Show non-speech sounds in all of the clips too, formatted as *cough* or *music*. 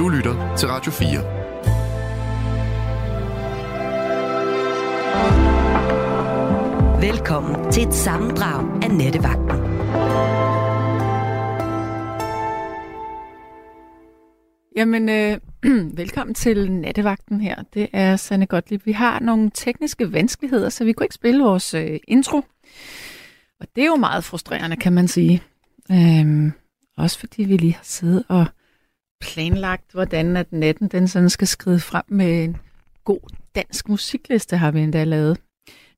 Du lytter til Radio 4. Velkommen til et sammendrag af Nettevagten. Jamen, øh, *clears throat* velkommen til Nattevagten her. Det er Sanne Gottlieb. Vi har nogle tekniske vanskeligheder, så vi kunne ikke spille vores øh, intro. Og det er jo meget frustrerende, kan man sige. Øhm, også fordi vi lige har siddet og planlagt, hvordan at natten den sådan skal skride frem med en god dansk musikliste, har vi endda lavet.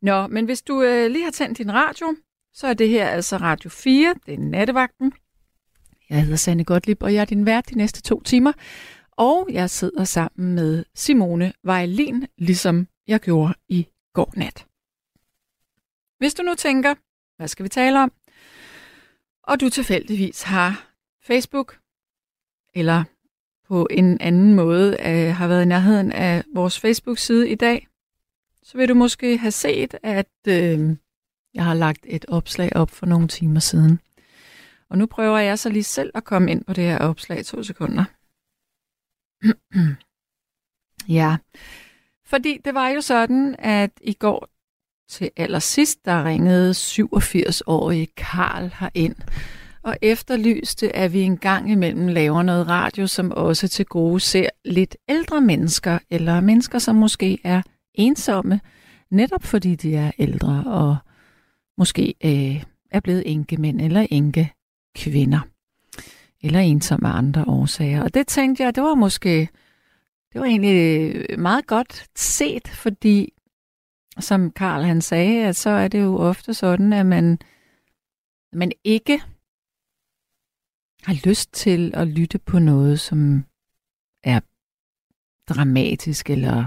Nå, men hvis du øh, lige har tændt din radio, så er det her altså Radio 4, det er Nattevagten. Jeg hedder Sanne Gottlieb, og jeg er din vært de næste to timer. Og jeg sidder sammen med Simone Vejlin, ligesom jeg gjorde i går nat. Hvis du nu tænker, hvad skal vi tale om? Og du tilfældigvis har Facebook, eller på en anden måde øh, har været i nærheden af vores Facebook-side i dag, så vil du måske have set, at øh, jeg har lagt et opslag op for nogle timer siden. Og nu prøver jeg så lige selv at komme ind på det her opslag to sekunder. *clears throat* ja, fordi det var jo sådan, at i går til allersidst, der ringede 87-årige Karl herind og efterlyste, at vi en gang imellem laver noget radio, som også til gode ser lidt ældre mennesker, eller mennesker, som måske er ensomme, netop fordi de er ældre og måske øh, er blevet enkemænd eller enke kvinder. Eller ensomme af andre årsager. Og det tænkte jeg, det var måske, det var egentlig øh, meget godt set, fordi som Karl han sagde, at så er det jo ofte sådan, at man, man ikke har lyst til at lytte på noget, som er dramatisk eller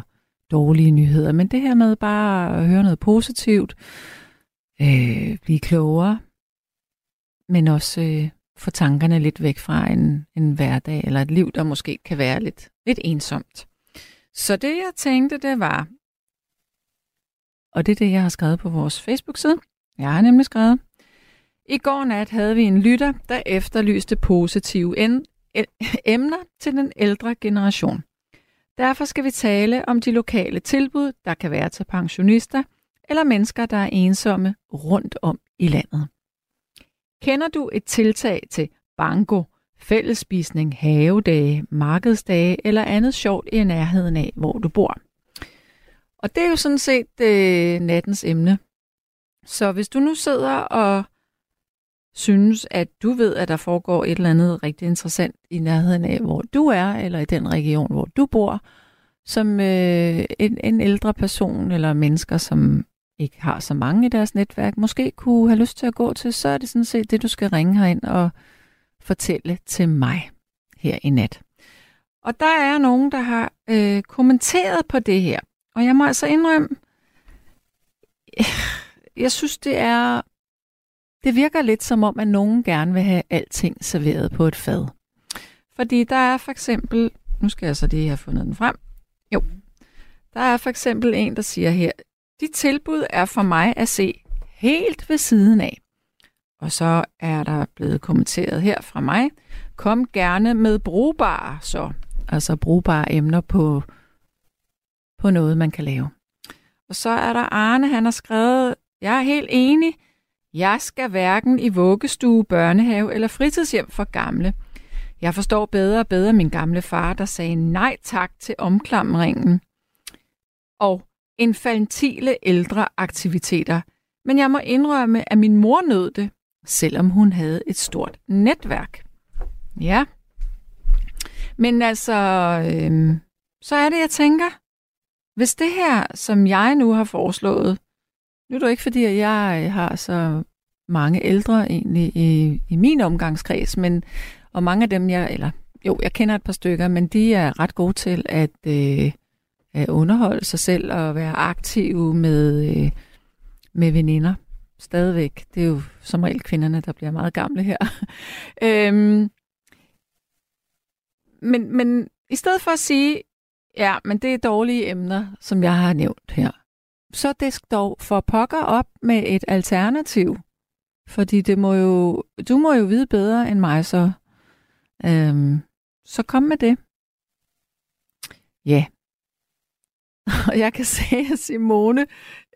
dårlige nyheder. Men det her med bare at høre noget positivt, øh, blive klogere, men også øh, få tankerne lidt væk fra en, en hverdag eller et liv, der måske kan være lidt, lidt ensomt. Så det jeg tænkte, det var, og det er det, jeg har skrevet på vores Facebook-side. Jeg har nemlig skrevet, i går nat havde vi en lytter, der efterlyste positive emner til den ældre generation. Derfor skal vi tale om de lokale tilbud, der kan være til pensionister eller mennesker, der er ensomme rundt om i landet. Kender du et tiltag til banko, fællesspisning, havedage, markedsdage eller andet sjovt i nærheden af, hvor du bor? Og det er jo sådan set øh, nattens emne. Så hvis du nu sidder og synes, at du ved, at der foregår et eller andet rigtig interessant i nærheden af, hvor du er, eller i den region, hvor du bor, som øh, en, en ældre person eller mennesker, som ikke har så mange i deres netværk, måske kunne have lyst til at gå til, så er det sådan set det, du skal ringe herind og fortælle til mig her i nat. Og der er nogen, der har øh, kommenteret på det her. Og jeg må altså indrømme, jeg synes, det er det virker lidt som om, at nogen gerne vil have alting serveret på et fad. Fordi der er for eksempel, nu skal jeg så lige have fundet den frem. Jo, der er for eksempel en, der siger her, de tilbud er for mig at se helt ved siden af. Og så er der blevet kommenteret her fra mig, kom gerne med brugbare, så, altså brugbare emner på, på noget, man kan lave. Og så er der Arne, han har skrevet, jeg er helt enig, jeg skal hverken i vuggestue, børnehave eller fritidshjem for gamle. Jeg forstår bedre og bedre min gamle far, der sagde nej tak til omklamringen og infantile ældre aktiviteter. Men jeg må indrømme, at min mor nød det, selvom hun havde et stort netværk. Ja. Men altså, øhm, så er det, jeg tænker, hvis det her, som jeg nu har foreslået, nu er det ikke fordi, jeg øh, har så mange ældre egentlig i, i min omgangskreds, men og mange af dem, jeg, eller jo, jeg kender et par stykker, men de er ret gode til at, øh, at underholde sig selv og være aktive med, øh, med veninder. Stadigvæk. Det er jo som regel kvinderne, der bliver meget gamle her. *laughs* øhm, men, men i stedet for at sige, ja, men det er dårlige emner, som jeg har nævnt her, så disk dog for pokker op med et alternativ. Fordi det må jo, du må jo vide bedre end mig, så, øhm, så kom med det. Ja. Og *laughs* jeg kan se, at Simone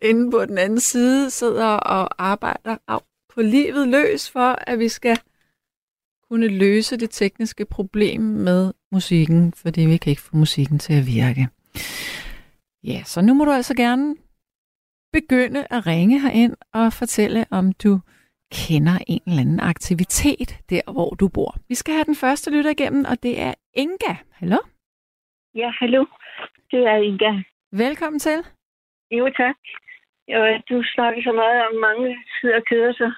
inde på den anden side sidder og arbejder af på livet løs for, at vi skal kunne løse det tekniske problem med musikken, fordi vi kan ikke få musikken til at virke. Ja, så nu må du altså gerne begynde at ringe herind og fortælle, om du kender en eller anden aktivitet der, hvor du bor. Vi skal have den første lytter igennem, og det er Inga. Hallo? Ja, hallo. Det er Inga. Velkommen til. Jo, tak. Jo, du snakker så meget om mange sidder og keder sig.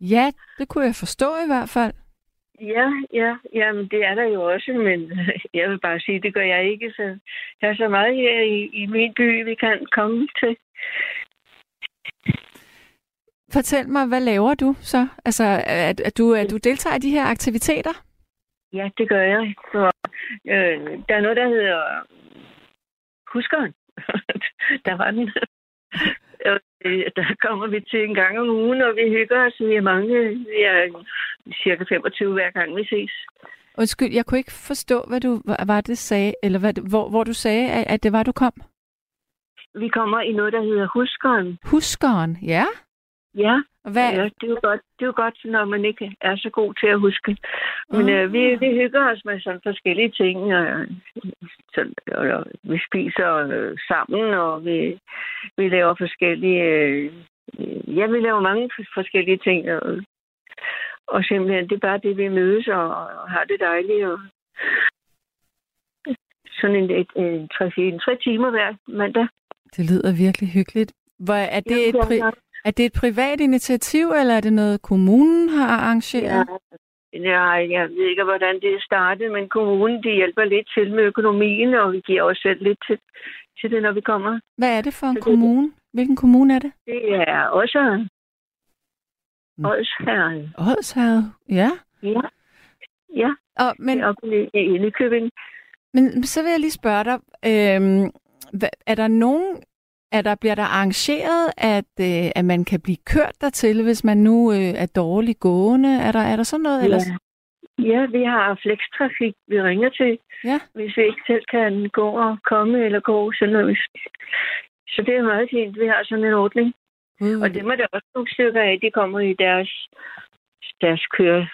Ja, det kunne jeg forstå i hvert fald. Ja, ja, jamen det er der jo også, men *laughs* jeg vil bare sige, det gør jeg ikke. Så der er så meget her i, i min by, vi kan komme til. Fortæl mig, hvad laver du så? Altså, at, at du, at du deltager i de her aktiviteter? Ja, det gør jeg. Så, øh, der er noget, der hedder Huskeren. *laughs* der var den. *laughs* Øh, der kommer vi til en gang om ugen, og vi hygger os. Vi er mange. Vi er cirka 25 hver gang, vi ses. Undskyld, jeg kunne ikke forstå, hvad du var det sagde, eller hvad, hvor, hvor du sagde, at det var, du kom. Vi kommer i noget, der hedder Huskeren. Huskeren, ja. Ja, Hvad? ja det, er jo godt, det er jo godt, når man ikke er så god til at huske. Men øh, vi, vi hygger os med sådan forskellige ting. Og, så, og, og vi spiser øh, sammen, og vi, vi laver forskellige... Øh, ja, vi laver mange forskellige ting. Og, og simpelthen, det er bare det, vi mødes og, og har det dejligt. Og, sådan en, et, en, tre, en, tre timer hver mandag. Det lyder virkelig hyggeligt. Hvor, er, det et pri-. Er det et privat initiativ, eller er det noget, kommunen har arrangeret? Ja, jeg ved ikke, hvordan det er startet, men kommunen de hjælper lidt til med økonomien, og vi giver også selv lidt til, til det, når vi kommer. Hvad er det for en Så kommune? Hvilken kommune er det? Det er også Mm. Odsherred. Odsherred. Ja. Ja, ja Og, men, det er oppe i, i Nykøbing. men så vil jeg lige spørge dig, øhm, er der nogen, er der, bliver der arrangeret, at, øh, at man kan blive kørt dertil, hvis man nu øh, er dårlig gående? Er der, er der sådan noget? Ellers? Ja, vi har flekstrafik, vi ringer til, Ja. hvis vi ikke selv kan gå og komme eller gå. Sådan noget. Så det er meget fint, vi har sådan en ordning. Gud, Og dem er der også nogle stykker af, de kommer i deres, deres køre,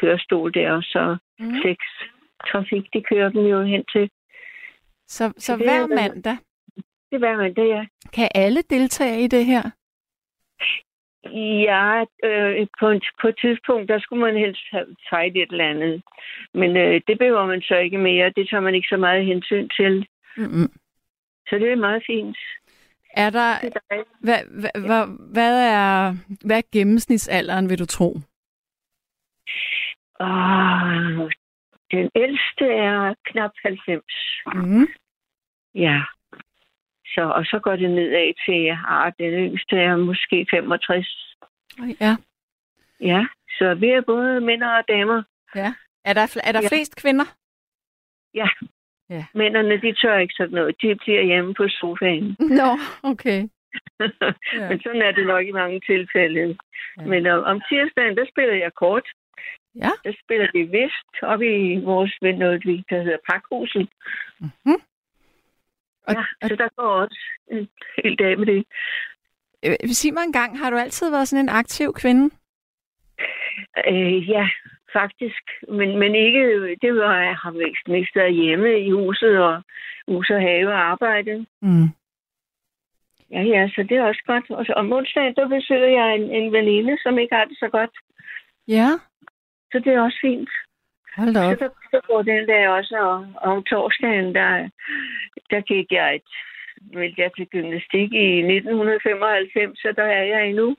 kørestol der, og så mm. flex trafik, de kører dem jo hen til. Så, så det hver er- mandag Det hver mandag, ja. kan alle deltage i det her? Ja, øh, på, et, på et tidspunkt, der skulle man helst have fejret et eller andet. Men øh, det behøver man så ikke mere. Det tager man ikke så meget hensyn til. Mm-mm. Så det er meget fint. Er der, er hvad, hvad, hvad, hvad, er, hvad er gennemsnitsalderen, vil du tro? Åh, den ældste er knap 90. Mm. Ja. Så, og så går det nedad til, ah, den yngste er måske 65. Ja. Ja, så vi er både mænd og damer. ja. Er der, er der Ja. flest kvinder? Mændene, de tør ikke sådan noget. De bliver hjemme på sofaen. *laughs* Nå, okay. Ja. *laughs* Men sådan er det nok i mange tilfælde. Ja. Ja. Men om, om tirsdagen, der spiller jeg kort. Ja. Der spiller vi vist op i vores ven, noget, vi- der hedder Pakhuset. Mm-hmm. Og, Ja, og, så der går også en hel dag med det. øh, sig mig en gang, har du altid været sådan en aktiv kvinde? Øh, ja, faktisk. Men, men ikke, det var, jeg har mest, mest været hjemme i huset og hus og have og arbejde. Mm. Ja, ja, så det er også godt. Og så om onsdagen, der besøger jeg en, en veninde, som ikke har det så godt. Ja, Så det er også fint. Hold da Så op. der, der går den der også, og, og om torsdagen, der, der gik jeg et, meldte jeg til gymnastik i 1995, så der er jeg endnu.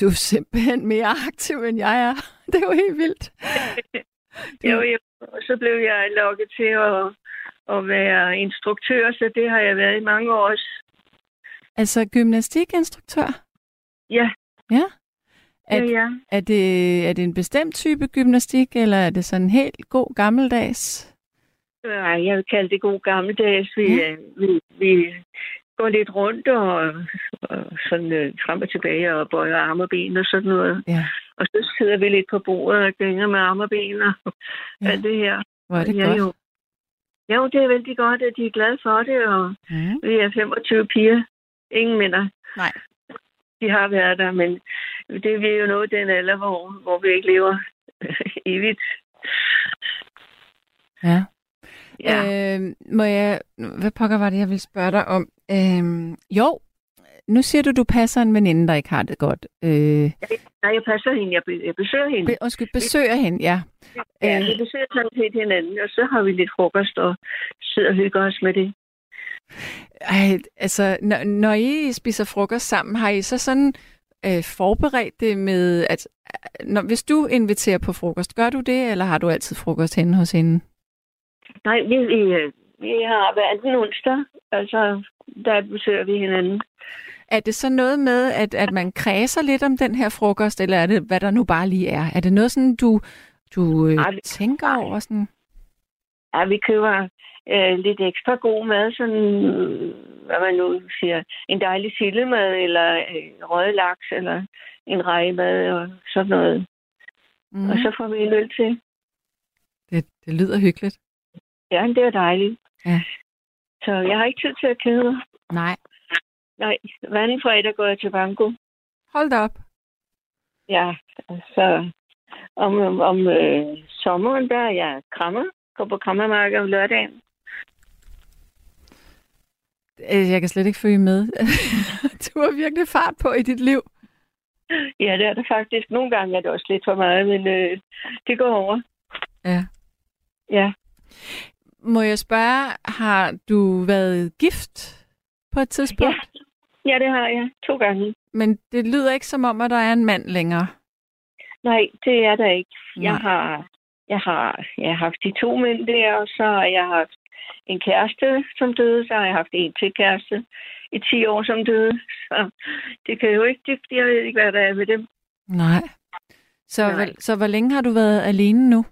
Du er simpelthen mere aktiv, end jeg er. *laughs* Det er jo helt vildt. Du- *laughs* Jo, jo. Og så blev jeg lukket til at, at være instruktør, så det har jeg været i mange år også. Altså gymnastikinstruktør? Ja, Ja. Ja, At, ja. er, det, er det en bestemt type gymnastik, eller er det sådan helt god gammeldags? Nej, jeg vil kalde det god gammeldags. Vi, Ja. ja. vi, vi går lidt rundt og, og sådan øh, frem og tilbage og bøjer arme og ben og sådan noget. Ja, Og så sidder vi lidt på bordet og gynger med arme og ben og Ja. ja. alt det her. hvor er det ja, godt. Jo. Jo, det er vældig godt, at de er glade for det, og Mm. vi er 25 piger. Ingen minder. Nej. De har været der, men det er vi jo nået den alder, hvor, hvor vi ikke lever evigt. Ja. Ja. Øh, må jeg, hvad pokker var det, jeg ville spørge dig om? Øh, jo, nu siger du, du passer en veninde, der ikke har det godt. Øh, Nej, jeg passer hende. Jeg, be- jeg besøger hende. be, undskyld, besøger hende, ja. Ja, Øh. vi besøger sådan set hinanden, og så har vi lidt frokost og sidder og hygger os med det. Ej, altså, når, når I spiser frokost sammen, har I så sådan øh, forberedt det med, at når, hvis du inviterer på frokost, gør du det, eller har du altid frokost henne hos hende? Nej, vi, vi, øh, vi har hver anden onsdag, altså der besøger vi hinanden. Er det så noget med, at, at man kredser lidt om den her frokost, eller er det, hvad der nu bare lige er? Er det noget sådan, du, du øh, Ej, vi- tænker over? Sådan? Ja, vi køber øh, lidt ekstra god mad, sådan, hvad man nu siger, en dejlig sillemad, eller øh, røget laks, eller en rejemad, og sådan noget. Mm. Og så får vi en øl til. det, det lyder hyggeligt. Ja, det er dejligt. Ja. Så jeg har ikke tid til at kede mig. Nej, Nej, hver anden fredag går jeg til banko. hold da op. Ja, så om, om, om øh, sommeren, der er jeg krammer. Går på krammermarkedet om lørdagen. Øh, Jeg kan slet ikke følge med. *laughs* du har virkelig fart på i dit liv. Ja, det er det faktisk. Nogle gange er det også lidt for meget, men øh, det går over. Ja. Ja. Må jeg spørge, har du været gift på et tidspunkt? Ja. ja, det har jeg. To gange. Men det lyder ikke som om, at der er en mand længere. Nej, det er der ikke. Jeg Nej. har, jeg har, jeg har haft de to mænd der, og så har jeg haft en kæreste, som døde. Så har jeg haft en til kæreste i 10 år, som døde. Så det kan jo ikke, det, jeg ved ikke, hvad der er med dem. Nej. Så, Nej. Hvor, så hvor længe har du været alene nu?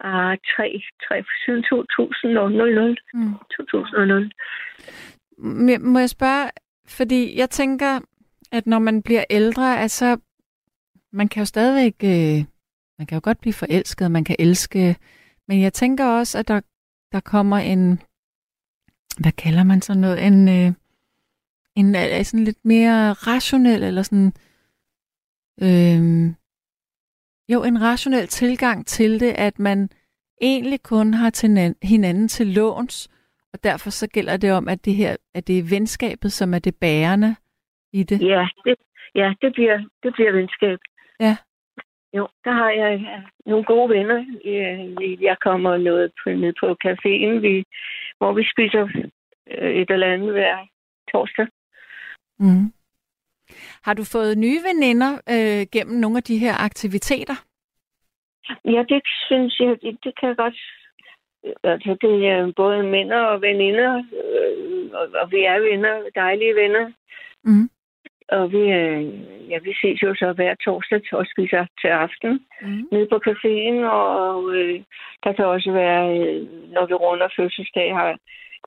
Ah, tre, tre, siden 2000. Mm. 2000. Må- Må jeg spørge, fordi jeg tænker, at når man bliver ældre, altså, man kan jo stadigvæk, øh, man kan jo godt blive forelsket, man kan elske, men jeg tænker også, at der, der kommer en, hvad kalder man sådan noget, en, øh, en øh, sådan lidt mere rationel, eller sådan, øh, jo, en rationel tilgang til det, at man egentlig kun har til nan- hinanden til låns, og derfor så gælder det om, at det her, at det er venskabet, som er det bærende i det. Ja, det, ja, det bliver, det bliver venskab. Ja. Jo, der har jeg ja, nogle gode venner. Jeg, jeg kommer noget på, ned på caféen, vi, hvor vi spiser øh, et eller andet hver torsdag. Mm. Har du fået nye veninder øh, gennem nogle af de her aktiviteter? Ja, det synes jeg, det, det kan jeg godt. Altså, det er både mænd og veninder, øh, og, og vi er venner, dejlige venner. Mm. Og vi, øh, ja, vi ses jo så hver torsdag til at spise til aften. Mm. nede på caféen, og øh, der kan også være, øh, når vi runder fødselsdag, har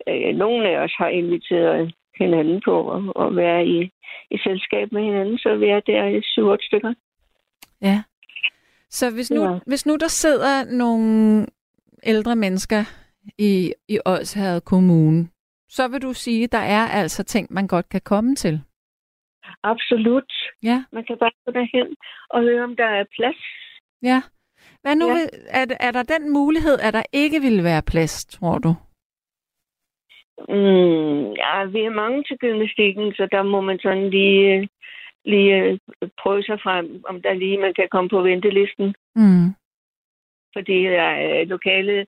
øh, nogle af os har inviteret hinanden på at, at være i, i selskab med hinanden, så vi er der i syv otte stykker. Ja. Så hvis nu, Ja. hvis nu der sidder nogle ældre mennesker i, i Odsherred Kommune, så vil du sige, at der er altså ting, man godt kan komme til. Absolut. Ja. Man kan bare gå derhen og høre, om der er plads. Ja. Hvad nu, Ja. er, er der den mulighed, at der ikke vil være plads, tror du? Mm, ja, vi er mange til gymnastikken, så der må man sådan lige, lige øh, prøve sig frem, om der lige man kan komme på ventelisten. Mm. fordi ja, lokale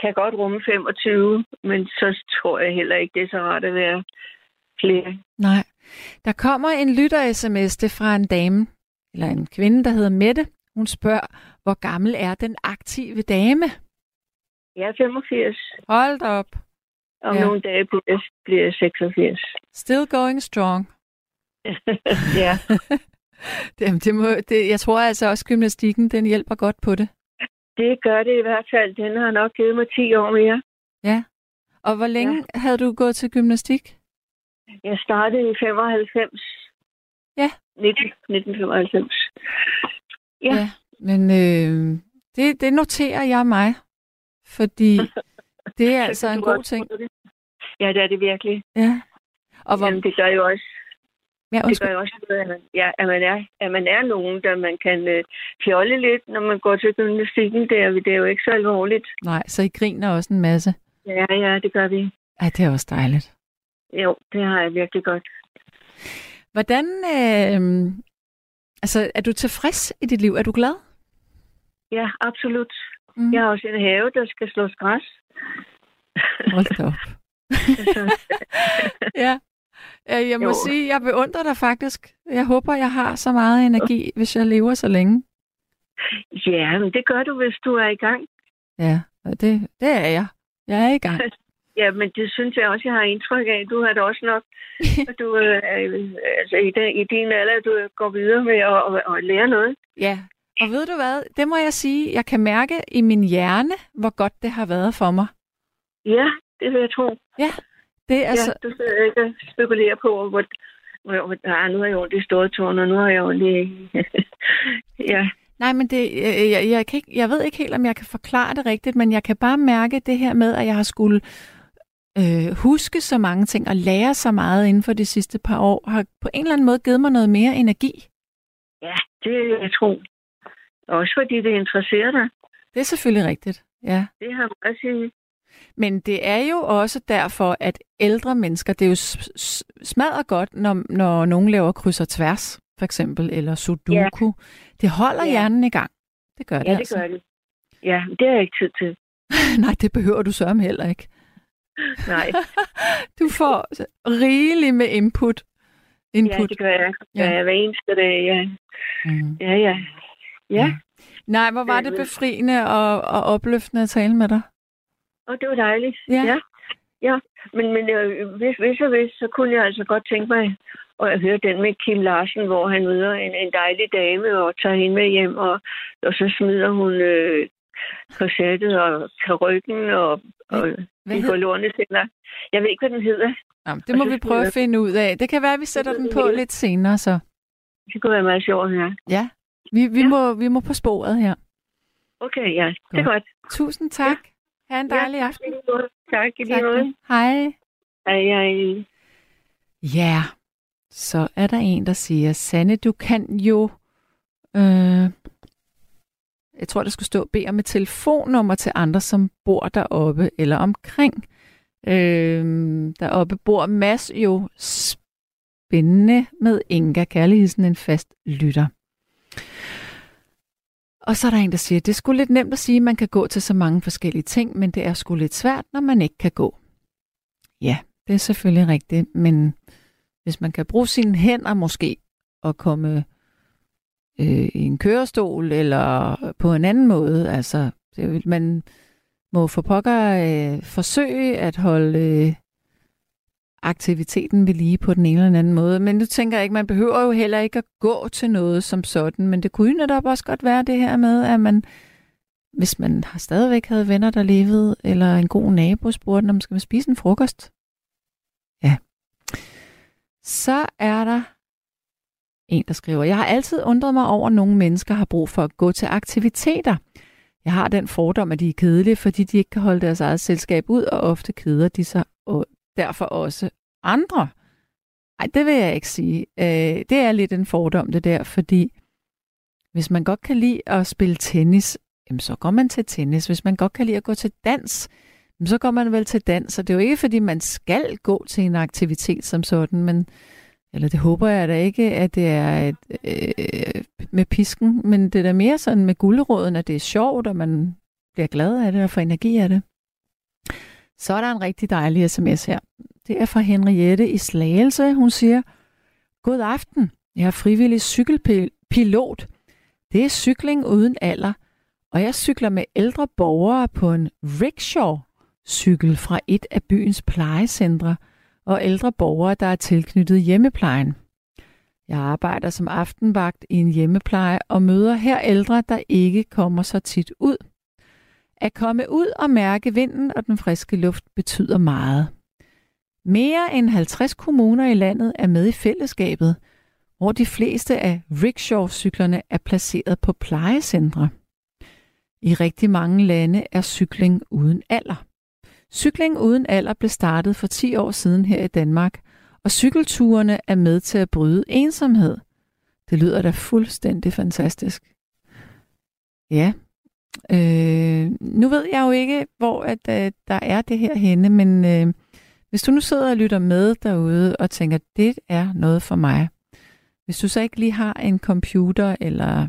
kan godt rumme 25, men så tror jeg heller ikke, det er så rart at være flere. Nej. Der kommer en lytter-sms det fra en dame, eller en kvinde, der hedder Mette. Hun spørger, hvor gammel er den aktive dame? Jeg er 85, Hold op. om Ja. nogle dage bliver jeg, bliver jeg 86. Still going strong. *laughs* ja, *laughs* Det, det må, det, jeg tror altså også, gymnastikken den hjælper godt på det. det gør det i hvert fald. Den har nok givet mig 10 år mere. Ja. Og hvor længe ja. havde du gået til gymnastik? Jeg startede i 95. Ja. 19, 1995. Ja. ja. Men øh, det, det noterer jeg mig, fordi *laughs* Det er altså en god ting. Ja, det er det virkelig. Ja. Og hvor... Jamen, det gør jo også, ja, det gør jo også at man, ja, at, man er, at man er nogen, der man kan øh, fjolle lidt, når man går til gymnastikken. Det er, det er jo ikke så alvorligt. Nej, så I griner også en masse? Ja, ja, det gør vi. Ja, det er også dejligt. Jo, det har jeg virkelig godt. Hvordan, øh, altså, er du tilfreds i dit liv? Er du glad? Ja, absolut. Mm. Jeg har også en have, der skal slås græs. Hold da op. *laughs* ja. Jeg må jo. sige, jeg beundrer dig faktisk. Jeg håber, jeg har så meget energi, hvis jeg lever så længe. Ja, men det gør du, hvis du er i gang. Ja, det, det er jeg. Jeg er i gang. *laughs* Ja, men det synes jeg også, jeg har indtryk af. Du har det også nok, *laughs* du øh, altså, i, den, i din alder, du går videre med at, at, at lære noget. Ja, og ved du hvad? Det må jeg sige, jeg kan mærke i min hjerne, hvor godt det har været for mig. Ja, det vil jeg tro. Ja, det er ja, så... du sidder ikke og spekulerer på, hvor, ah, nu har jeg ondt i store tårn, og nu har jeg ondt i... *laughs* ja. Nej, men det, jeg, jeg, jeg, kan ikke, jeg ved ikke helt, om jeg kan forklare det rigtigt, men jeg kan bare mærke det her med, at jeg har skulle øh, huske så mange ting og lære så meget inden for de sidste par år, har på en eller anden måde givet mig noget mere energi. Ja, det jeg tror. Også fordi det interesserer dig. Det er selvfølgelig rigtigt, ja. Det har jeg sige. Men det er jo også derfor, at ældre mennesker, det er jo smadret godt, når, når nogen laver kryds og tværs, for eksempel, eller sudoku. Ja. Det holder ja. hjernen i gang. Det gør det Ja, det altså. gør det. Ja, det har jeg ikke tid til. *laughs* Nej, det behøver du sørge heller ikke. Nej. *laughs* du får rigeligt med input. input. Ja, det gør jeg. Ja. Ja, hver eneste dag, ja. Mm. Ja, ja. Ja. Mm. Nej, hvor var det befriende og, og opløftende at tale med dig. Og det var dejligt. Ja. Ja, ja. men, men øh, hvis, hvis og hvis, så kunne jeg altså godt tænke mig at høre den med Kim Larsen, hvor han møder en, en dejlig dame og tager hende med hjem, og, og så smider hun øh, korsettet og karykken og, og de forlorene tænder. Jeg ved ikke, hvad den hedder. Jamen, det må vi prøve at finde ud af. Det kan være, at vi sætter den på lidt senere, så. Det kunne være meget sjovt, ja. Ja, vi, vi, ja. Må, vi må på sporet her. Okay, ja. Det er godt. Tusind tak. Ja. Ha' en dejlig ja, aften. Tak, i lige måde. Hej. Hej, hej. Ja, så er der en, der siger, Sanne, du kan jo... Øh, jeg tror, der skulle stå, bed om et telefonnummer til andre, som bor deroppe eller omkring. Øh, deroppe bor Mads jo spændende med Inga Kærligheden, en fast lytter. Og så er der en, der siger, det er sgu lidt nemt at sige, at man kan gå til så mange forskellige ting, men det er sgu lidt svært, når man ikke kan gå. Ja, det er selvfølgelig rigtigt, men hvis man kan bruge sine hænder måske og komme øh, i en kørestol eller på en anden måde, altså det, man må for pokker øh, forsøge at holde øh, aktiviteten ved lige på den ene eller anden måde. Men nu tænker jeg ikke, man behøver jo heller ikke at gå til noget som sådan, men det kunne jo netop også godt være det her med, at man, hvis man har stadigvæk havde venner, der levede, eller en god nabo spurgte, om man skal spise en frokost. Ja. Så er der en, der skriver, jeg har altid undret mig over, at nogle mennesker har brug for at gå til aktiviteter. Jeg har den fordom, at de er kedelige, fordi de ikke kan holde deres eget selskab ud, og ofte keder de sig og derfor også andre. Nej, det vil jeg ikke sige. Øh, det er lidt en fordom, det der, fordi hvis man godt kan lide at spille tennis, jamen, så går man til tennis. Hvis man godt kan lide at gå til dans, jamen, så går man vel til dans. Og det er jo ikke, fordi man skal gå til en aktivitet som sådan, men eller det håber jeg da ikke, at det er et, øh, med pisken, men det er da mere sådan med gulderåden, at det er sjovt, og man bliver glad af det og får energi af det. Så er der en rigtig dejlig sms her. Det er fra Henriette i Slagelse. Hun siger, God aften. Jeg er frivillig cykelpilot. Det er cykling uden alder, og jeg cykler med ældre borgere på en rickshaw-cykel fra et af byens plejecentre og ældre borgere, der er tilknyttet hjemmeplejen. Jeg arbejder som aftenvagt i en hjemmepleje og møder her ældre, der ikke kommer så tit ud. At komme ud og mærke vinden og den friske luft betyder meget. Mere end 50 kommuner i landet er med i fællesskabet, hvor de fleste af rickshaw-cyklerne er placeret på plejecentre. I rigtig mange lande er cykling uden alder. Cykling uden alder blev startet for 10 år siden her i Danmark, og cykelturene er med til at bryde ensomhed. Det lyder da fuldstændig fantastisk. Ja. Øh, nu ved jeg jo ikke, hvor at, at øh, der er det her henne, men øh, hvis du nu sidder og lytter med derude og tænker, det er noget for mig. Hvis du så ikke lige har en computer eller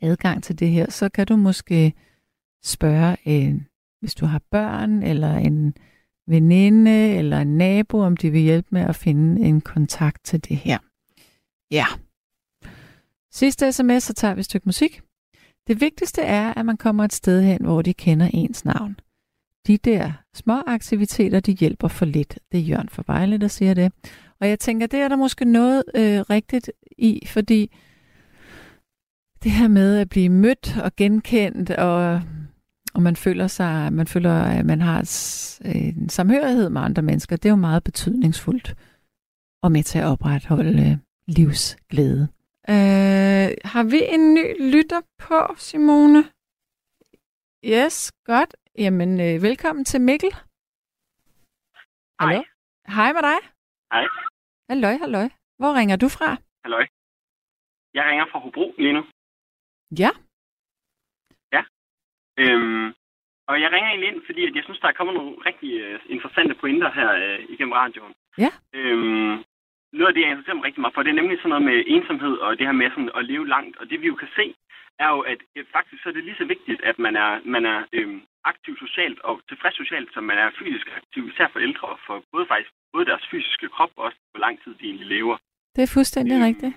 adgang til det her, så kan du måske spørge en, hvis du har børn eller en veninde eller en nabo, om de vil hjælpe med at finde en kontakt til det her. Ja. Sidste sms, så tager vi et stykke musik. Det vigtigste er, at man kommer et sted hen, hvor de kender ens navn. De der små aktiviteter, de hjælper for lidt. Det er Jørgen for Vejle, der siger det. Og jeg tænker, det er der måske noget øh, rigtigt i, fordi det her med at blive mødt og genkendt, og, og man føler sig, man føler, at man har en samhørighed med andre mennesker, det er jo meget betydningsfuldt og med til at opretholde livsglæde. Øh, har vi en ny lytter på, Simone? Yes, godt. Jamen, øh, velkommen til Mikkel. Hallo? Hej med dig. Hej. Halløj, halløj. Hvor ringer du fra? Halløj. Jeg ringer fra Hobro lige nu. Ja. Øhm, og jeg ringer egentlig ind, fordi at jeg synes, der er kommet nogle rigtig uh, interessante pointer her uh, igennem radioen. Ja. Øhm, noget af det, jeg interesserer mig rigtig meget for, det er nemlig sådan noget med ensomhed og det her med sådan at leve langt. Og det vi jo kan se, er jo, at uh, faktisk så er det lige så vigtigt, at man er, man er øhm, aktiv socialt og tilfreds socialt, som man er fysisk aktiv, især for ældre, og for både faktisk både deres fysiske krop og også hvor lang tid de egentlig lever. Det er fuldstændig øhm, rigtigt.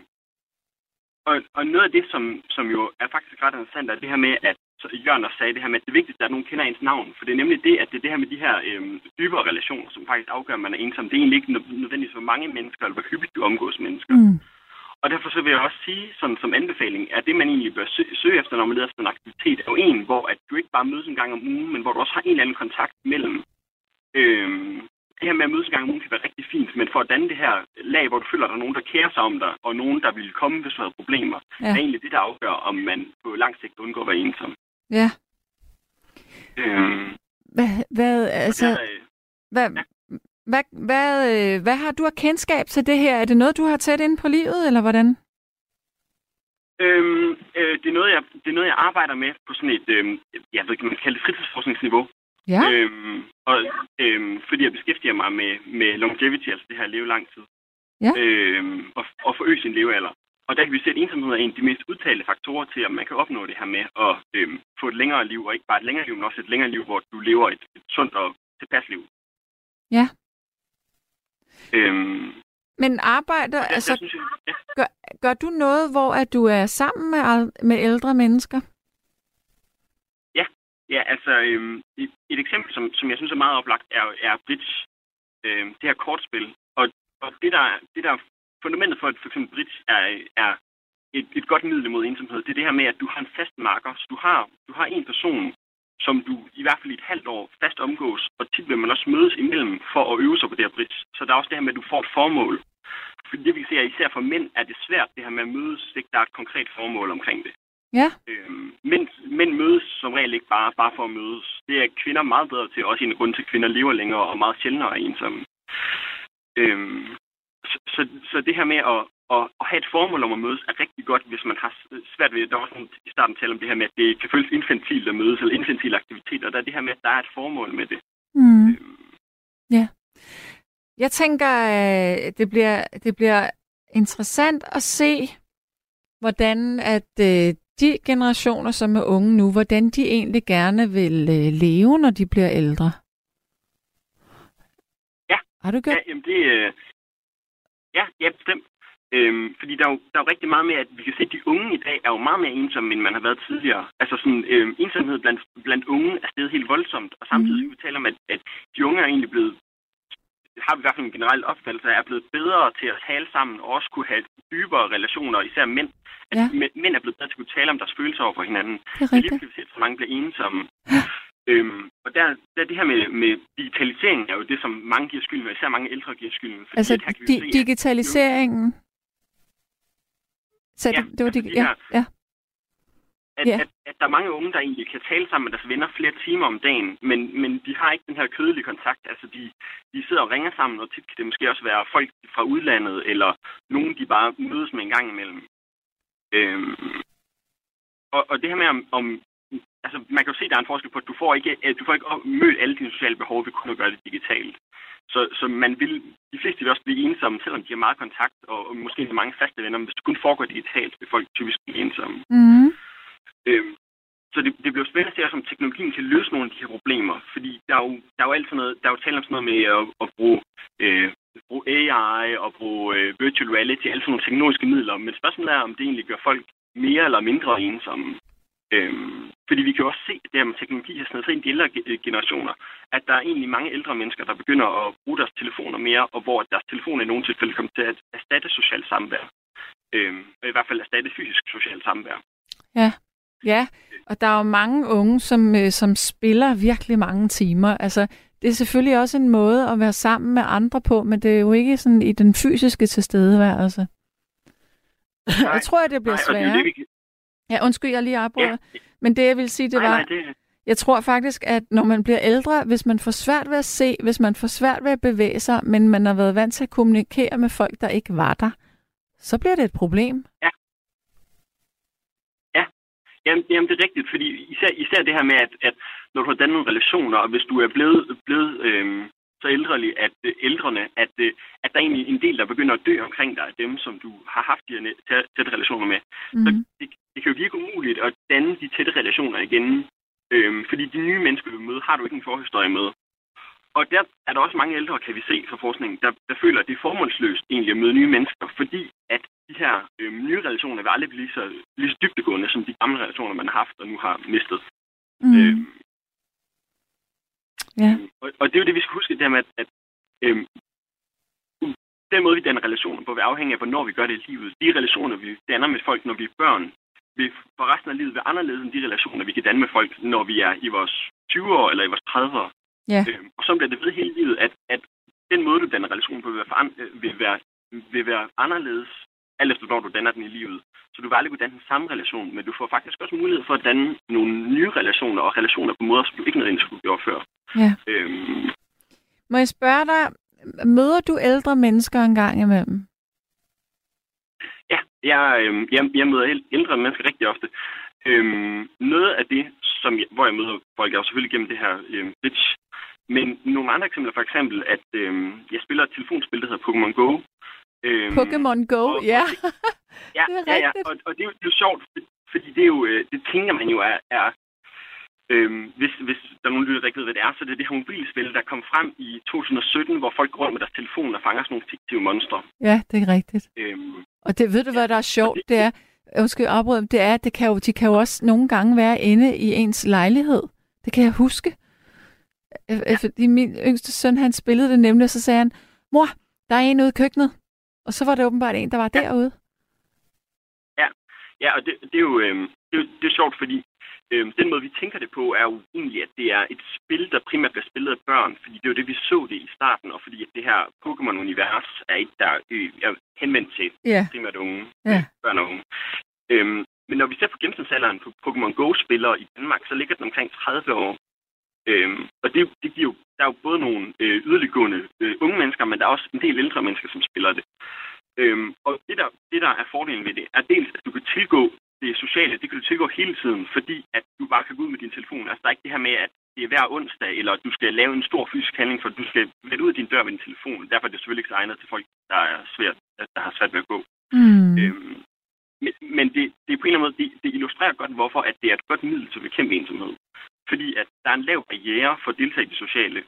Og, og noget af det, som, som jo er faktisk ret interessant, er det her med, at så Jørgen også sagde det her med, at det vigtigste er, at nogen kender ens navn. For det er nemlig det, at det er det her med de her øhm, dybere relationer, som faktisk afgør, at man er ensom. Det er egentlig ikke nødvendigvis, hvor mange mennesker, eller hvor hyppigt du omgås mennesker. Mm. Og derfor så vil jeg også sige, sådan, som anbefaling, at det, man egentlig bør søge efter, når man leder efter en aktivitet, er jo en, hvor at du ikke bare mødes en gang om ugen, men hvor du også har en eller anden kontakt mellem øhm, det her med at mødes en gang om ugen kan være rigtig fint, men for at danne det her lag, hvor du føler, at der er nogen, der kærer sig om dig, og nogen, der vil komme, hvis du har problemer, ja. er egentlig det, der afgør, om man på lang sigt undgår at være ensom. Ja. Øhm, hvad, hvad, altså, der, øh, hvad, ja. hvad, hvad, øh, hvad har du af kendskab til det her? Er det noget, du har tæt ind på livet, eller hvordan? Øhm, øh, det, er noget, jeg, det er noget, jeg arbejder med på sådan et, øh, jeg ved ikke, man kan kalde det fritidsforskningsniveau. Ja. Øhm, og, øhm, fordi jeg beskæftiger mig med, med longevity, altså det her leve lang tid. Ja. Øhm, og, og forøge sin levealder. Og der kan vi se, at ensomhed er en af de mest udtalte faktorer til, at man kan opnå det her med at øhm, få et længere liv, og ikke bare et længere liv, men også et længere liv, hvor du lever et, et sundt og tilpas liv. Ja. Øhm, men arbejder, der, altså, synes jeg, ja. gør, gør du noget, hvor at du er sammen med, med ældre mennesker? Ja, altså øhm, et, et eksempel, som, som jeg synes er meget oplagt, er, er Bridge. Øhm, det her kortspil. Og, og det, der, det der fundamentet for, at for eksempel Bridge er, er et, et godt middel mod ensomhed, det er det her med, at du har en fast marker. Så du har, du har en person, som du i hvert fald i et halvt år fast omgås, og tit vil man også mødes imellem for at øve sig på det her bridge. Så der er også det her med, at du får et formål. For det vi kan se, at især for mænd er det svært, det her med at mødes, hvis ikke der er et konkret formål omkring det. Ja. Øhm, mænd, mænd mødes som regel ikke bare, bare for at mødes. Det er kvinder meget bedre til, også en grund til, at kvinder lever længere og meget sjældnere er ensomme. Øhm, så, så, det her med at, at, at have et formål om at mødes er rigtig godt, hvis man har svært ved, der var sådan i starten tale om det her med, at det kan føles infantilt at mødes, eller infantile aktiviteter, der er det her med, at der er et formål med det. Mm. Øhm. Ja. Jeg tænker, øh, det bliver, det bliver interessant at se, hvordan at øh, de generationer, som er unge nu, hvordan de egentlig gerne vil øh, leve, når de bliver ældre? Ja. Har du gjort? Ja, jamen det, ja, ja, bestemt. Øhm, fordi der er, jo, der er jo rigtig meget med, at vi kan se, at de unge i dag er jo meget mere ensomme, end man har været tidligere. Altså sådan, øhm, ensomhed blandt, blandt unge er stedet helt voldsomt, og samtidig vi taler om, at, at de unge er egentlig blevet har vi i hvert fald en generel opfattelse af, er blevet bedre til at tale sammen og også kunne have dybere relationer, især mænd. At ja. mænd er blevet bedre til at kunne tale om deres følelser over for hinanden. Det er rigtigt. Det er lige så mange bliver ensomme. Ja. Øhm, og der, der det her med, med digitalisering er jo det, som mange giver skylden, og især mange ældre giver skylden. Fordi altså her di- se, digitaliseringen? Så ja, det, det var altså dig- ja, ja. at, Ja. at, at der er mange unge, der egentlig kan tale sammen med deres venner flere timer om dagen, men, men de har ikke den her kødelige kontakt. Altså, de, de sidder og ringer sammen, og tit kan det måske også være folk fra udlandet, eller nogen, de bare mødes med en gang imellem. Øhm, og, og det her med, om, om altså, man kan jo se, at der er en forskel på, at du får ikke, du får ikke mødt alle dine sociale behov ved kun at gøre det digitalt. Så, så man vil, de fleste vil også blive ensomme, selvom de har meget kontakt, og, og måske mange faste venner, men hvis det kun foregår digitalt, vil folk typisk blive ensomme. Mm. Øhm, så det, det bliver spændende at se, om teknologien kan løse nogle af de her problemer. Fordi der er jo, der er jo altid noget, der er jo tale om sådan noget med at, at bruge, øh, bruge AI og bruge øh, virtual reality, alle sådan nogle teknologiske midler. Men spørgsmålet er, om det egentlig gør folk mere eller mindre ensomme. Øhm, fordi vi kan jo også se, at det her med teknologi har snedet sig ind i de ældre ge- generationer, at der er egentlig mange ældre mennesker, der begynder at bruge deres telefoner mere, og hvor deres telefoner i nogle tilfælde kommer til at erstatte socialt samvær. Øhm, og i hvert fald erstatte fysisk socialt samvær. Ja. Ja, og der er jo mange unge, som, øh, som spiller virkelig mange timer. Altså, det er selvfølgelig også en måde at være sammen med andre på, men det er jo ikke sådan i den fysiske tilstedeværelse. Nej, jeg tror, at det bliver Nej, og det er jo sværere. det, vi. Ja, undskyld, jeg lige afbryder. Ja. Men det, jeg vil sige, det nej, var, nej, det, jeg tror faktisk, at når man bliver ældre, hvis man får svært ved at se, hvis man får svært ved at bevæge sig, men man har været vant til at kommunikere med folk, der ikke var der, så bliver det et problem. Jamen, jamen, det er rigtigt, fordi især, især det her med, at, at når du har dannet nogle relationer, og hvis du er blevet, blevet øhm, så ældrelig, at øh, ældrene, at, øh, at der er egentlig en del, der begynder at dø omkring dig, af dem, som du har haft de her tætte relationer med, Mm. så det, det kan jo virke umuligt at danne de tætte relationer igen. Øhm, fordi de nye mennesker, du møder, har du ikke en forhistorie med. Og der er der også mange ældre, kan vi se fra forskningen, der, der føler, at det er formålsløst egentlig at møde nye mennesker, fordi at de her øhm, nye relationer vil aldrig blive lige så, lige så dybdegående, som de gamle relationer, man har haft og nu har mistet. Mm. Øhm, Ja. og, og det er jo det, vi skal huske, det her med, at, at øhm, den måde, vi danner relationer på, vil afhænge af, hvornår vi gør det i livet. De relationer, vi danner med folk, når vi er børn, vil for resten af livet være anderledes end de relationer, vi kan danne med folk, når vi er i vores 20 år eller i vores 30'ere. Ja. Øhm, og så bliver det ved hele livet, at, at den måde, du danner relationer på, vil være, foran, øh, vil være, vil være anderledes, alt efter når du danner den i livet. Så du vil aldrig kunne danne den samme relation, men du får faktisk også mulighed for at danne nogle nye relationer, og relationer på måder, som du ikke nødvendigvis kunne gøre før. Ja. Øhm, Må jeg spørge dig, møder du ældre mennesker en gang imellem? Ja, jeg, øh, jeg, jeg møder æl- ældre mennesker rigtig ofte. Øhm, noget af det, som jeg, hvor jeg møder folk, er jo selvfølgelig gennem det her øh, Bitch. Men nogle andre eksempler, for eksempel, at øh, jeg spiller et telefonspil, der hedder Pokémon Go. Øhm, Pokémon Go, og- ja. *laughs* Ja, det er ja, ja. rigtigt. Og, og det, er jo, det er jo sjovt, for- fordi det er jo, øh, det tænker man jo er, er øhm, hvis, hvis der er nogen lytter, der ikke ved, hvad det er, så det er det her mobilspil, der kom frem i 2017, hvor folk går rundt med deres telefon og fanger sådan nogle fiktive monstre. Ja, det er rigtigt. Øhm, Og det, ved du, hvad der er sjovt? det- er, undskyld, afbryd, det er, at det kan jo, de kan jo også nogle gange være inde i ens lejlighed. Det kan jeg huske. Ja. Fordi min yngste søn, han spillede det nemlig, og så sagde han, mor, der er en ude i køkkenet. Og så var det åbenbart en, der var Ja. derude. Ja, og det, det, er jo, øh, det, det er sjovt, fordi øh, den måde, vi tænker det på, er jo egentlig, at det er et spil, der primært bliver spillet af børn, fordi det er jo det, vi så det i starten, og fordi at det her Pokémon-univers er et, der øh, er henvendt til Ja, primært unge, Ja. øh, børn og unge. Øhm, men når vi ser på gennemsnitsalderen på Pokémon Go-spillere i Danmark, så ligger den omkring 30 år. Øhm, og det, det giver jo, der er jo både nogle øh, yderliggående øh, unge mennesker, men der er også en del ældre mennesker, som spiller det. Øhm, og det der, det, der er fordelen ved det, er dels, at du kan tilgå det sociale, det kan du tilgå hele tiden, fordi at du bare kan gå ud med din telefon. Altså, der er ikke det her med, at det er hver onsdag, eller at du skal lave en stor fysisk handling, for du skal vende ud af din dør med din telefon. Derfor er det selvfølgelig ikke så egnet til folk, der, er svært, der har svært ved at gå. mm. Øhm, men men det, det er på en eller anden måde, det, det illustrerer godt, hvorfor at det er et godt middel til at bekæmpe ensomhed. Fordi at der er en lav barriere for at deltage i det sociale,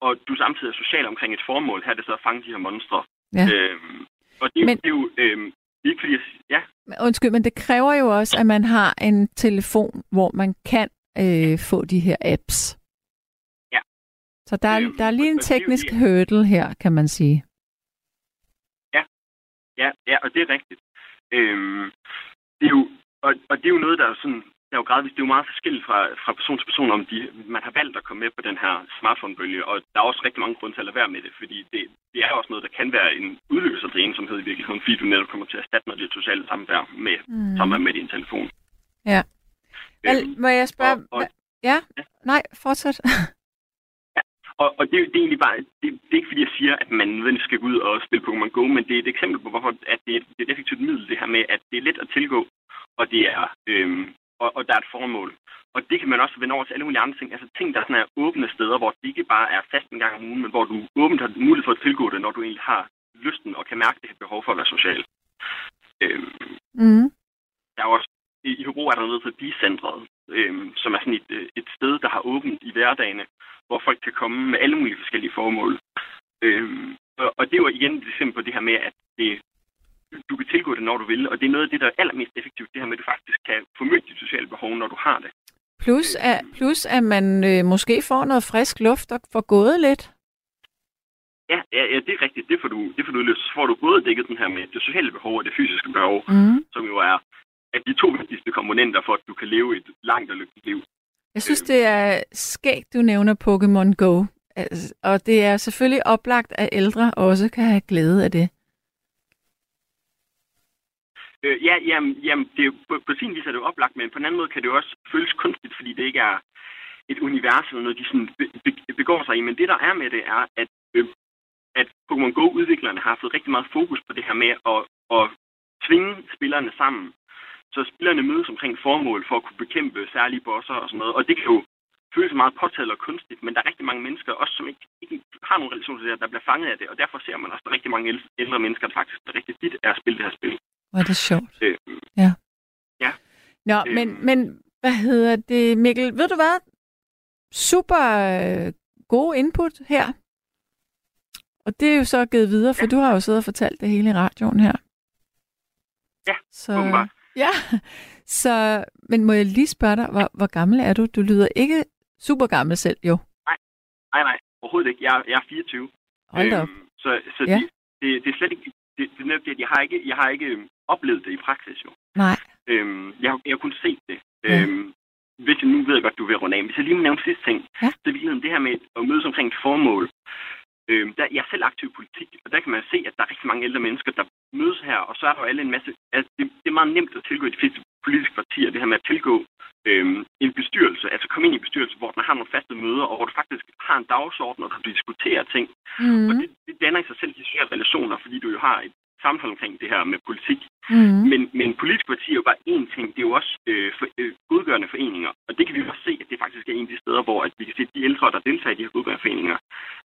og du samtidig er social omkring et formål. Her er det så at fange de her monstre. Ja. Øhm, og det, er jo- Men- det er jo øhm, ikke fordi, jeg, ja, Undskyld, men det kræver jo også, at man har en telefon, hvor man kan øh, få de her apps. Ja. Så der er, der er lige en teknisk det- hurdle her, kan man sige. ja, ja, og det er rigtigt. Øhm, det er jo, og, og det er jo noget, der er sådan, er jo gradvist, det er jo meget forskelligt fra, fra person til person, om de, man har valgt at komme med på den her smartphone-bølge, og der er også rigtig mange grunde til at lade være med det, fordi det, det er også noget, der kan være en udløser til ensomhed i virkeligheden, fordi du netop kommer til at erstatte noget af det sociale samvær med Mm. samvær med din telefon. Ja. Vel, Øhm, må jeg spørge? og- og- ja? Ja. Nej, fortsæt. *laughs* Og, og det, det er egentlig bare, det, det er ikke fordi, jeg siger, at man nødvendigvis skal gå ud og spille Pokémon Go, men det er et eksempel på, hvorfor at det, er, det er et effektivt middel, det her med, at det er let at tilgå, og det er, øhm, og, og der er et formål. Og det kan man også vende over til alle mulige andre ting. Altså ting, der sådan er åbne steder, hvor det ikke bare er fast en gang om ugen, men hvor du åbent har mulighed for at tilgå det, når du egentlig har lysten og kan mærke det her behov for at være social. Øhm, Mm. der er også, i, i Hobro er der noget, hedder Bicentret, øhm, som er sådan et, øh, et sted, der har åbent i hverdagene, hvor folk kan komme med alle mulige forskellige formål. Øhm, og, og det er jo igen et eksempel på det her med, at det, du kan tilgå det, når du vil, og det er noget af det, der er allermest effektivt, det her med, at du faktisk kan formøde dit sociale behov, når du har det. Plus, at, plus at man øh, måske får noget frisk luft og får gået lidt. Ja, ja, ja det er rigtigt. Det får du, det får du løst. Så får du både dækket den her med det sociale behov og det fysiske behov, Mm. som jo er at de to vigtigste komponenter for, at du kan leve et langt og lykkeligt liv. Jeg synes, det er skægt, du nævner Pokémon Go. Altså, og det er selvfølgelig oplagt, at ældre også kan have glæde af det. Øh, ja, jamen, jamen det er, på, på sin vis er det jo oplagt, men på en anden måde kan det jo også føles kunstigt, fordi det ikke er et univers eller noget, de sådan be, be, begår sig i. Men det, der er med det, er, at, øh, at Pokémon Go-udviklerne har fået rigtig meget fokus på det her med at, at tvinge spillerne sammen. Så spillerne mødes omkring formål for at kunne bekæmpe særlige bosser og sådan noget. Og det kan jo føles meget påtaget og kunstigt, men der er rigtig mange mennesker, også som ikke, ikke har nogen relation til det her, der bliver fanget af det. Og derfor ser man også, at der er rigtig mange ældre- mennesker, der faktisk er rigtig tit er at spille det her spil. Hvor er det sjovt. Øh, Nå, Øhm. men, men hvad hedder det, Mikkel? Ved du hvad? Super øh, gode input her. Og det er jo så givet videre, for Ja. du har jo siddet og fortalt det hele i radioen her. Ja, så, åbenbart. Ja, så, men må jeg lige spørge dig, hvor, hvor gammel er du? Du lyder ikke super gammel selv, jo. Nej, nej, overhovedet ikke. Jeg, er- jeg er 24. Hold da op. Øhm, så så Ja. det, det, det er slet ikke... Det, det er netop det, at jeg har ikke, jeg har ikke øhm, oplevet det i praksis, jo. Nej. Øhm, jeg, har- jeg har kun set det. Ja. Øhm, hvis jeg nu ved jeg godt, du vil runde af. Hvis jeg lige må nævne sidste ting, Ja. så er det her med at mødes omkring et formål. Øhm, der, jeg er selv aktiv i politik, og der kan man se, at der er rigtig mange ældre mennesker, der mødes her, og så er der jo alle en masse... Altså, det, det er meget nemt at tilgå i de fleste politiske partier, det her med at tilgå øhm, en bestyrelse, altså komme ind i en bestyrelse, hvor man har nogle faste møder, og hvor du faktisk har en dagsorden, og du diskuterer ting, Mm. og det, det danner i sig selv de sociale relationer, fordi du jo har et samfund omkring det her med politik. Mm. Men, men politiske partier er jo bare én ting. Det er jo også øh, for, øh, godgørende foreninger. Og det kan vi jo også se, at det faktisk er en af de steder, hvor at vi kan se, at de ældre, der deltager i de her godgørende foreninger,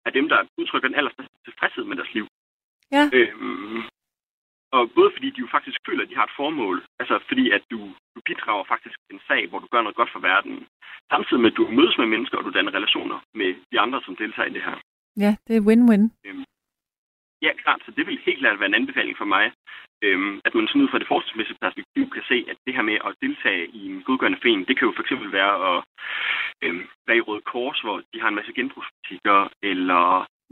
er dem, der udtrykker den allerstørste tilfredshed med deres liv. Ja. Øhm, og både fordi de jo faktisk føler, at de har et formål, altså fordi at du, du bidrager faktisk til en sag, hvor du gør noget godt for verden, samtidig med at du mødes med mennesker, og du danner relationer med de andre, som deltager i det her. Ja, det er win-win. Ja, klart. Så det vil helt klart være en anbefaling for mig, øhm, at man sådan ud fra det forskningsmæssige perspektiv kan se, at det her med at deltage i en godgørende forening, det kan jo for eksempel være at øhm, være i Røde Kors, hvor de har en masse genbrugsbutikker, eller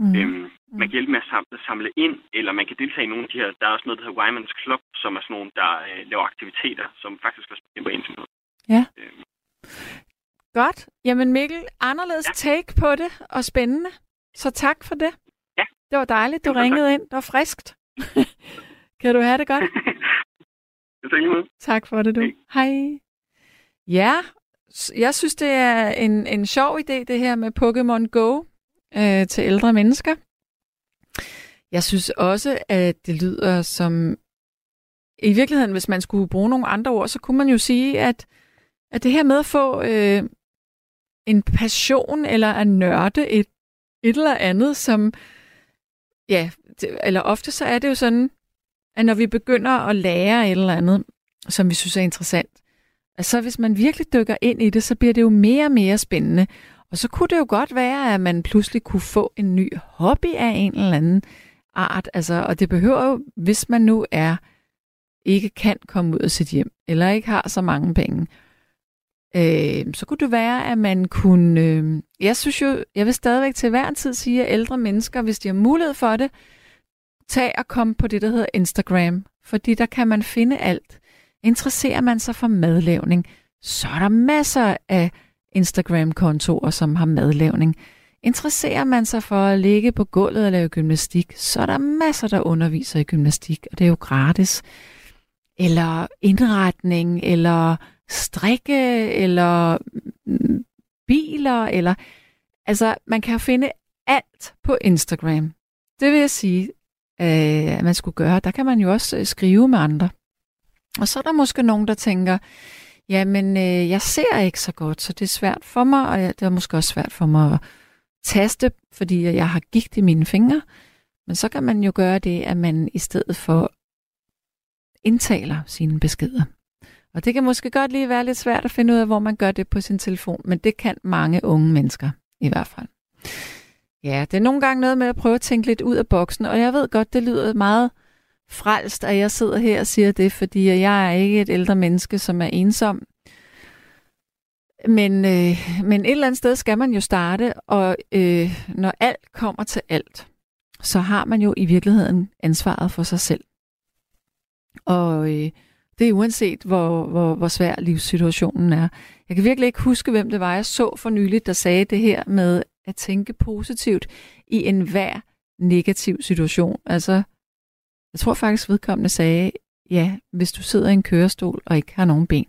Mm. øhm, man kan hjælpe med at samle, samle ind, eller man kan deltage i nogle af de her, der er også noget, der hedder Wyman's Club, som er sådan nogle, der øh, laver aktiviteter, som faktisk også bekæmper ensomhed. Ja. Øhm, Godt. Jamen Mikkel, anderledes Ja. take på det, og spændende. Så tak for det. Det var dejligt, du ringede ind. Det var friskt. *laughs* kan du have det godt? *laughs* Tak for det, du. Hej. Ja, jeg synes, det er en, en sjov idé, det her med Pokémon Go øh, til ældre mennesker. Jeg synes også, at det lyder som... I virkeligheden, hvis man skulle bruge nogle andre ord, så kunne man jo sige, at, at det her med at få øh, en passion eller at nørde et, et eller andet, som... Ja, det, eller ofte så er det jo sådan, at når vi begynder at lære et eller andet, som vi synes er interessant, så hvis man virkelig dykker ind i det, så bliver det jo mere og mere spændende. Og så kunne det jo godt være, at man pludselig kunne få en ny hobby af en eller anden art. Altså, og det behøver jo, hvis man nu er ikke kan komme ud af sit hjem, eller ikke har så mange penge, øh, så kunne det være, at man kunne... Øh, jeg synes jo, jeg vil stadigvæk til hver en tid sige, at ældre mennesker, hvis de har mulighed for det, tag og kom på det, der hedder Instagram, fordi der kan man finde alt. Interesserer man sig for madlavning, så er der masser af Instagram-kontorer, som har madlavning. Interesserer man sig for at ligge på gulvet og lave gymnastik, så er der masser, der underviser i gymnastik, og det er jo gratis. Eller indretning, eller strikke, eller biler, eller... Altså, man kan finde alt på Instagram. Det vil jeg sige, øh, at man skulle gøre. Der kan man jo også øh, skrive med andre. Og så er der måske nogen, der tænker, jamen, øh, jeg ser ikke så godt, så det er svært for mig, og det er måske også svært for mig at taste, fordi jeg har gigt i mine fingre. Men så kan man jo gøre det, at man i stedet for indtaler sine beskeder. Og det kan måske godt lige være lidt svært at finde ud af, hvor man gør det på sin telefon, men det kan mange unge mennesker i hvert fald. Ja, det er nogle gange noget med at prøve at tænke lidt ud af boksen, og jeg ved godt, det lyder meget frelst, at jeg sidder her og siger det, fordi jeg er ikke et ældre menneske, som er ensom. Men, øh, men et eller andet sted skal man jo starte, og øh, når alt kommer til alt, så har man jo i virkeligheden ansvaret for sig selv. Og øh, det er uanset, hvor, hvor, hvor svær livssituationen er. Jeg kan virkelig ikke huske, hvem det var, jeg så for nyligt, der sagde det her med at tænke positivt i enhver negativ situation. Altså, jeg tror faktisk, vedkommende sagde, ja, hvis du sidder i en kørestol og ikke har nogen ben,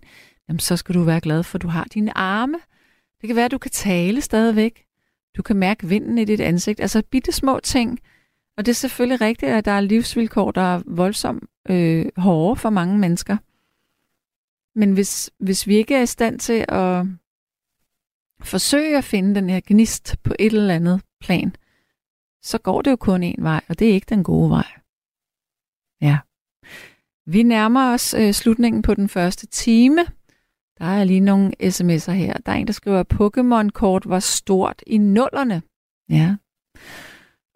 jamen så skal du være glad for, at du har dine arme. Det kan være, at du kan tale stadigvæk. Du kan mærke vinden i dit ansigt. Altså bitte små ting. Og det er selvfølgelig rigtigt, at der er livsvilkår, der er voldsomt øh, hårde for mange mennesker. Men hvis, hvis vi ikke er i stand til at forsøge at finde den her gnist på et eller andet plan, så går det jo kun en vej, og det er ikke den gode vej. Ja. Vi nærmer os øh, slutningen på den første time. Der er lige nogle sms'er her. Der er en, der skriver, at Pokémon-kort var stort i nullerne. Ja.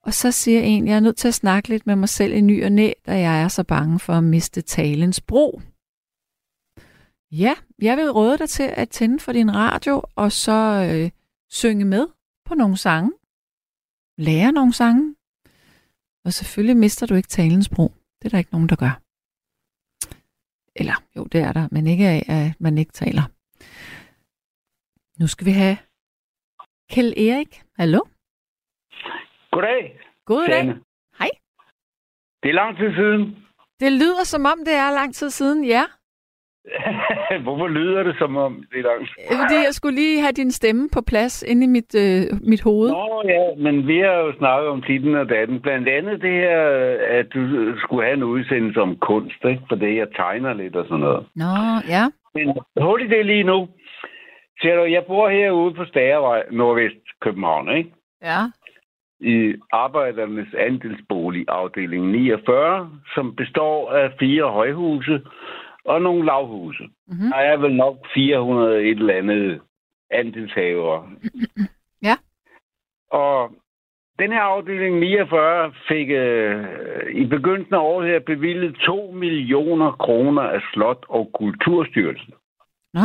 Og så siger en, jeg er nødt til at snakke lidt med mig selv i ny og næ, da jeg er så bange for at miste talens bro. Ja, jeg vil råde dig til at tænde for din radio, og så øh, synge med på nogle sange. Lære nogle sange. Og selvfølgelig mister du ikke talens bro. Det er der ikke nogen, der gør. Eller jo, det er der, men ikke af, at man ikke taler. Nu skal vi have Kjell Erik. Hallo? Goddag. Goddag. Hej. Det er lang tid siden. Det lyder som om, det er lang tid siden, ja. *laughs* Hvorfor lyder det som om det er lang tid? Fordi jeg skulle lige have din stemme på plads inde i mit, øh, mit hoved. Nå ja, men vi har jo snakket om tiden og datten. Blandt andet det her, at du skulle have en udsendelse om kunst, ikke? For det, jeg tegner lidt og sådan noget. Nå, ja. Men hurtigt det lige nu. Ser du, jeg bor herude på Stagervej, nordvest København, ikke? Ja. I Arbejdernes Andelsbolig afdeling 49, som består af fire højhuse og nogle lavhuse. Mm-hmm. Der er vel nok 400 et eller andet andelshavere. *laughs* Ja. Og den her afdeling 49 fik øh, i begyndelsen af året her bevilget 2 millioner kroner af Slot- og Kulturstyrelsen Nå.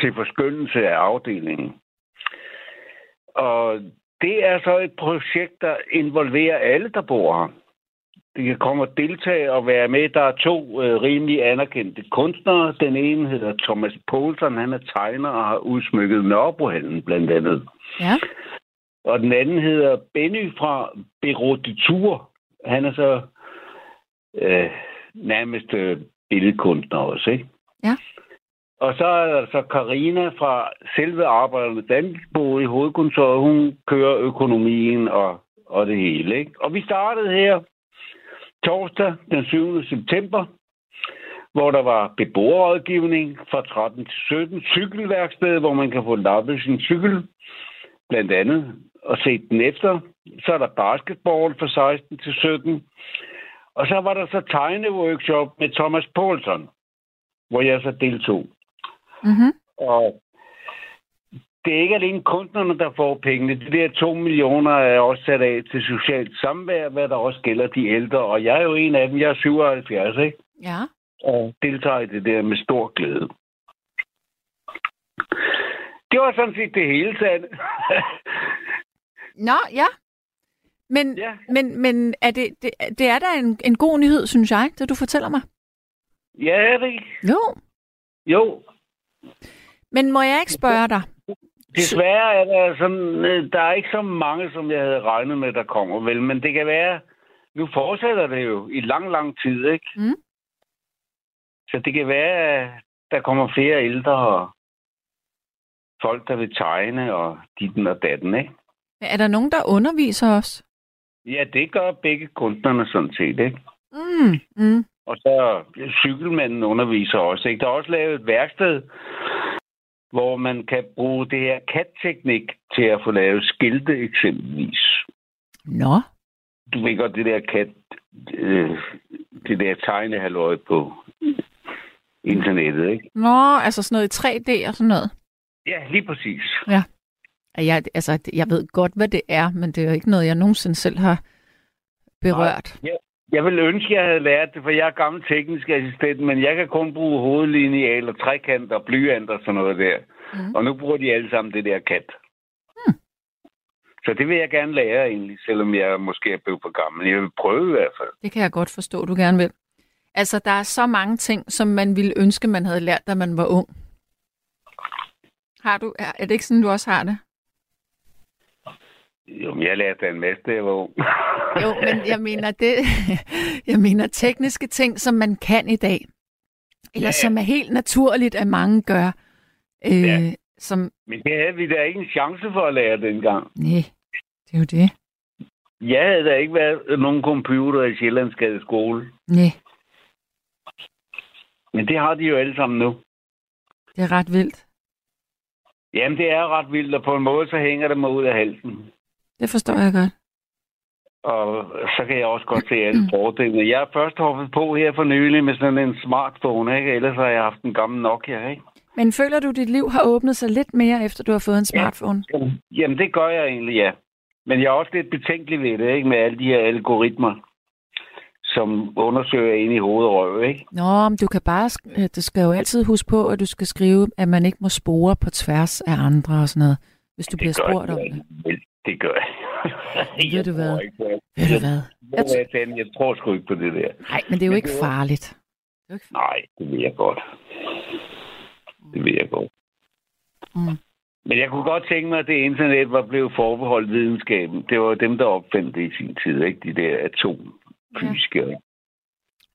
til forskyndelse af afdelingen. Og det er så et projekt, der involverer alle, der bor her. De kan komme og deltage og være med. Der er to øh, rimelig anerkendte kunstnere. Den ene hedder Thomas Poulsen. Han er tegner og har udsmykket Nørrebrohallen blandt andet. Ja. Og den anden hedder Benny fra Beroditur. Han er så øh, nærmest øh, billedkunstner også, ikke? Ja. Og så er der så Karina fra selve Arbejdernes Danbo i hovedkontoret. Hun kører økonomien og, og det hele, ikke? Og vi startede her torsdag den 7. september, hvor der var beboerrådgivning fra 13 til 17. Cykelværksted, hvor man kan få lappet sin cykel, blandt andet, og se den efter. Så er der basketball fra 16 til 17. Og så var der så tegneworkshop med Thomas Poulsen, hvor jeg så deltog. Mm-hmm. Og det er ikke alene kunstnerne, der får pengene. De der to millioner er også sat af til socialt samvær, hvad der også gælder de ældre. Og jeg er jo en af dem. Jeg er 77, ikke? Ja. Og deltager i det der med stor glæde. Det var sådan set det hele, Sande. *laughs* Nå, ja. Men, Ja. men, men er det, det, det er da en, en god nyhed, synes jeg, det du fortæller mig. ja, er det ikke? Jo. Jo. Men må jeg ikke spørge dig? Desværre er der sådan, øh, der er ikke så mange, som jeg havde regnet med, der kommer vel. Men det kan være, nu fortsætter det jo i lang, lang tid, ikke? Mm. Så det kan være, at der kommer flere ældre og folk, der vil tegne og ditten og datten, ikke? Er der nogen, der underviser os? Ja, det gør begge kunstnerne sådan set, ikke? Mm, mm. Og så cykelmanden underviser også, ikke? Der er også lavet et værksted, hvor man kan bruge det her kat-teknik til at få lavet skilte eksempelvis. Nå, Du ved godt, det der kat, øh, det der tegnehalløj på internettet, ikke? Nå, altså sådan noget i 3D og sådan noget. Ja, lige præcis. Jeg, altså, jeg ved godt, hvad det er, men det er jo ikke noget, jeg nogensinde selv har berørt. Jeg vil ønske, jeg havde lært det, for jeg er gammel teknisk assistent, men jeg kan kun bruge hovedlineal og trekanter og blyant og sådan noget der. Mm. Og nu bruger de alle sammen det der kat. Så det vil jeg gerne lære egentlig, selvom jeg måske er blevet for gammel. Jeg vil prøve i hvert fald. Det kan jeg godt forstå, du gerne vil. Altså, der er så mange ting, som man ville ønske, man havde lært, da man var ung. Har du, er det ikke sådan, du også har det? Jo, jeg lærte en masse, da jeg var ung. *laughs* Jo, men jeg mener det, *laughs* jeg mener tekniske ting, som man kan i dag. Eller ja. som er helt naturligt, at mange gør. Øh, Ja. Som, Men det havde vi da ikke en chance for at lære dengang. nej, det er jo det. Jeg havde da ikke været nogen computer i Sjællandsgade skole. Nej, Men det har de jo alle sammen nu. det er ret vildt. Jamen, det er ret vildt, og på en måde, så hænger det mig ud af halsen. Det forstår jeg godt. Og så kan jeg også godt se alle fordelene. Jeg er først hoppet på her for nylig med sådan en smartphone, ikke? Ellers har jeg haft en gammel Nokia, ikke? Men føler du, at dit liv har åbnet sig lidt mere, efter du har fået en smartphone? Jamen, det gør jeg egentlig, ja. Men jeg er også lidt betænkelig ved det, ikke? Med alle de her algoritmer, som undersøger ind i hoved og røv, ikke? Nå, men du kan bare, sk- øh, du skal jo altid huske på, at du skal skrive, at man ikke må spore på tværs af andre og sådan noget, hvis du bliver gør spurgt om det. Det gør jeg. *laughs* Ved jeg du hvad? ikke det. Ved du hvad? Jeg, jeg, jeg, jeg tror sgu ikke på det der. Nej, men det er jo ikke farligt. Det er ikke Nej, det ved jeg godt. Det ved jeg godt. Mm. Men jeg kunne godt tænke mig, at det internet var blevet forbeholdt videnskaben. Det var dem, der opfandt det i sin tid, ikke? De der atomfysikere.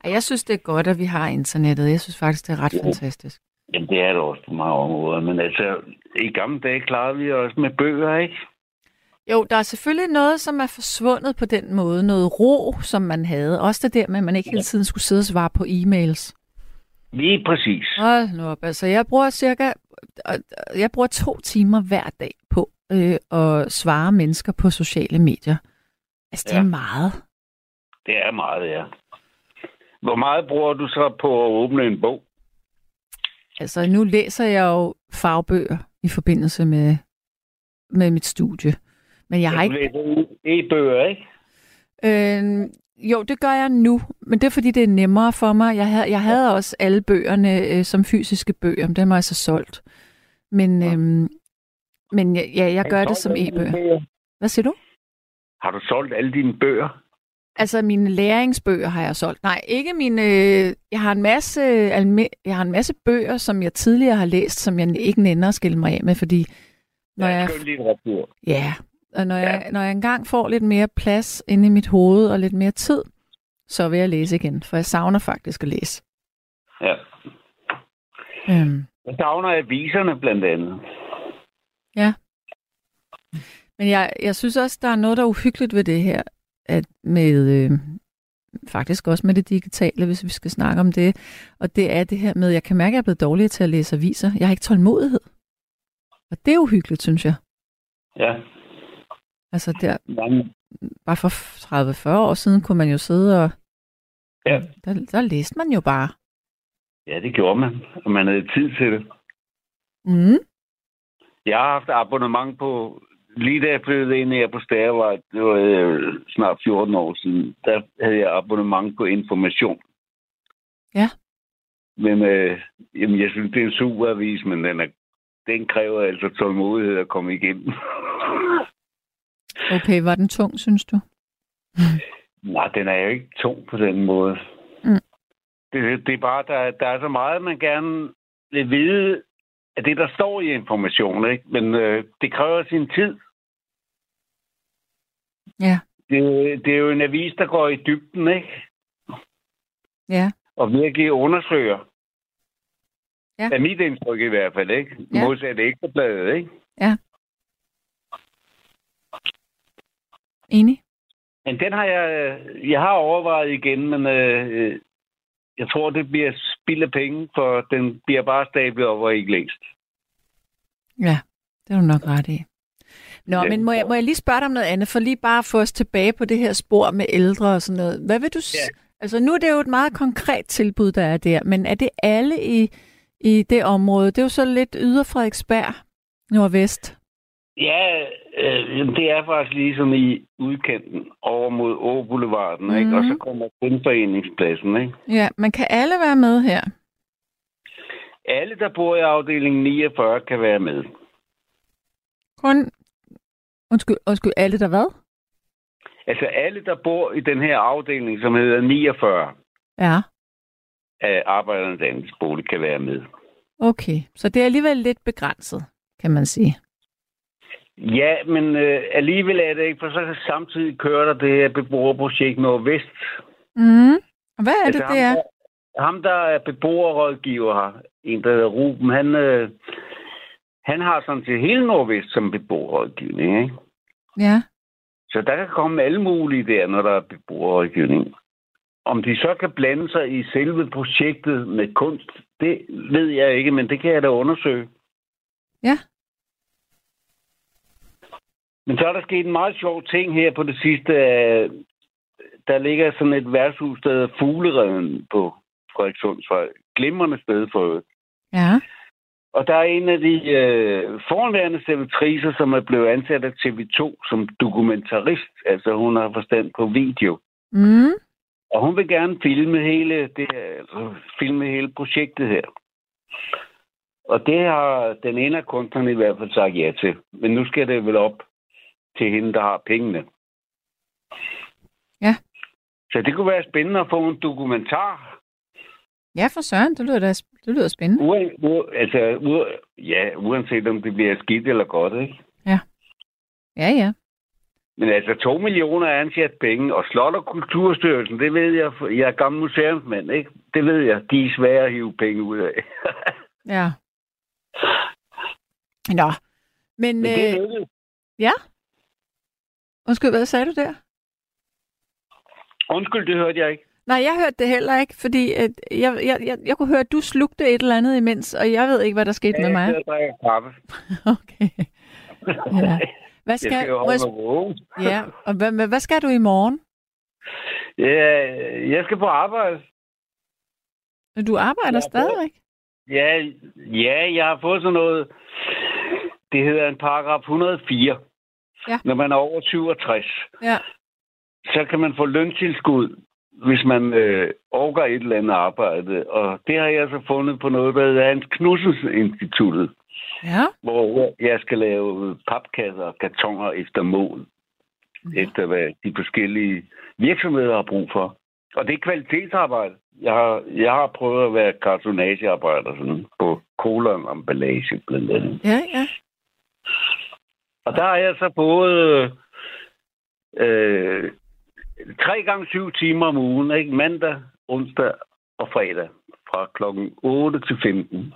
Ja. Jeg synes, det er godt, at vi har internettet. Jeg synes faktisk, det er ret Jo. fantastisk. Jamen, det er det også på mange områder. Men altså, i gamle dage klarede vi os med bøger, ikke? Jo, der er selvfølgelig noget, som er forsvundet på den måde. Noget ro, som man havde. Også det der med, at man ikke hele tiden skulle sidde og svare på e-mails. Lige præcis. Hold nu op. Altså, jeg bruger cirka jeg bruger to timer hver dag på øh, at svare mennesker på sociale medier. Altså, det er Ja. meget. Det er meget, ja. Hvor meget bruger du så på at åbne en bog? Altså, nu læser jeg jo fagbøger i forbindelse med, med mit studie. Men jeg har ikke... e-bøger, ikke? Øh, jo, det gør jeg nu, men det er fordi, det er nemmere for mig. Jeg havde, jeg havde også alle bøgerne øh, som fysiske bøger, men dem har jeg så solgt. Men, øhm, men ja, ja, jeg gør det som e-bøger. bøger? Hvad siger du? Har du solgt alle dine bøger? Altså, mine læringsbøger har jeg solgt. Nej, ikke mine... øh, Jeg har en masse, alme- jeg har en masse bøger, som jeg tidligere har læst, som jeg ikke nænder at skille mig af med, fordi når ja, jeg, litteratur. ja, og når, Ja. jeg, når jeg engang får lidt mere plads inde i mit hoved og lidt mere tid, så vil jeg læse igen, for jeg savner faktisk at læse. Ja. Øhm, Jeg savner aviserne blandt andet. men jeg, jeg synes også, der er noget, der er uhyggeligt ved det her, at med, øh, faktisk også med det digitale, hvis vi skal snakke om det, og det er det her med, jeg kan mærke, at jeg er blevet dårligere til at læse aviser. Jeg har ikke tålmodighed. Og det er uhyggeligt, synes jeg. Ja. Altså der, Men, bare for 30-40 år siden kunne man jo sidde og... Ja. Der, der læste man jo bare. ja, det gjorde man. Og man havde tid til det. Mm. Jeg har haft abonnement på... Lige da jeg flyttede ind her på Stærvej, det var øh, snart 14 år siden, der havde jeg abonnement på information. Ja. Men øh, jamen, jeg synes, det er en super avis, men den, er, den kræver altså tålmodighed at komme igennem. *laughs* Okay, var den tung, synes du? Nej, den er jo ikke tung på den måde. Mm. Det, det er bare, der, der er så meget, man gerne vil vide af det, der står i information, ikke? Men øh, det kræver sin tid. Ja. Det, det er jo en avis, der går i dybden, ikke? Ja. Og virkelig undersøger. Ja. Er mit indtryk i hvert fald, ikke? Ja. Modsat ekstrabladet, ikke? Enig? Men den har jeg, jeg har overvejet igen, men øh, jeg tror, det bliver spild af penge, for den bliver bare stablet op og ikke læst. Ja, det er du nok ret i. Nå, Ja. men må jeg, må jeg lige spørge dig om noget andet, for lige bare at få os tilbage på det her spor med ældre og sådan noget. Hvad vil du s- Ja. Altså, nu er det jo et meget konkret tilbud, der er der, men er det alle i, i det område? Det er jo så lidt yder Frederiksberg, nordvest. Ja, øh, det er faktisk ligesom i udkanten over mod Åboulevarden, mm. ikke? Mhm. Og så kommer genforeningspladsen, ikke? Ja, men kan alle være med her? Alle, der bor i afdeling 49, kan være med. Kun, undskyld, undskyld, alle der hvad? Altså alle, der bor i den her afdeling, som hedder 49 Ja, af arbejdernes andelsbolig, kan være med. okay. Så det er alligevel lidt begrænset, kan man sige. Ja, men øh, alligevel er det ikke, for så samtidig kører der det her beboerprojekt Nordvest. Mm. Hvad er det, Altså, det ham, er? Der, ham, der er beboerrådgiver her, en der hedder Ruben, han, øh, han har sådan set hele Nordvest som beboerrådgivning, ikke? Ja, Så der kan komme alle mulige der, når der er beboerrådgivning. Om de så kan blande sig i selve projektet med kunst, det ved jeg ikke, men det kan jeg da undersøge. Ja. Men så er der sket en meget sjov ting her på det sidste. øh, Der ligger sådan et værtshus, der hedder Fugleredden på Frederikssundsvej. Glimrende sted for øvrigt. ja, Og der er en af de øh, fornværende servitriser, som er blevet ansat af TV2 som dokumentarist. Altså hun har forstand på video. mm. Og hun vil gerne filme hele det altså filme hele projektet her. Og det har den ene af kunstnerne i hvert fald sagt ja til. Men nu skal det vel op til hende, der har pengene. Ja. Så det kunne være spændende at få en dokumentar. ja for søren, det lyder, da, det lyder spændende. Uen, u, altså, u, ja, uanset om det bliver skidt eller godt, ikke? Ja, ja. Men altså, to millioner er en chat penge, og Slot- og Kulturstyrelsen, det ved jeg, jeg er gammel museumsmand, ikke? Det ved jeg, de er svære at hive penge ud af. Ja. Nå, men, Men det øh, er lykkedes. Undskyld, hvad sagde du der? Undskyld, det hørte jeg ikke. Nej, jeg hørte det heller ikke, fordi at jeg, jeg, jeg, jeg kunne høre, at du slugte et eller andet imens, og jeg ved ikke, hvad der skete med Jeg mig. og drikker kaffe. *laughs* Okay. Ja. *laughs* Hvad Jeg skal, skal jo jeg, vågen. *laughs* ja, og hvad, hvad, hvad skal du i morgen? Ja, jeg skal på arbejde. Du arbejder Ja, stadigvæk? Ja, ja, jeg har fået sådan noget. Det hedder en paragraf 104. Ja. Når man er over 67, Ja. så kan man få løntilskud, hvis man øh, overgår et eller andet arbejde. Og det har jeg så fundet på noget, der hedder Hans Knudsens Instituttet, Ja. hvor jeg skal lave papkasser og kartoner efter mål. Ja. efter hvad de forskellige virksomheder har brug for. Og det er kvalitetsarbejde. Jeg har, jeg har prøvet at være kartonagearbejder sådan, på kolon emballage blandt andet. Ja, ja. Og der har jeg så både øh, tre gange syv timer om ugen, ikke? mandag, onsdag og fredag, fra klokken 8 til 15.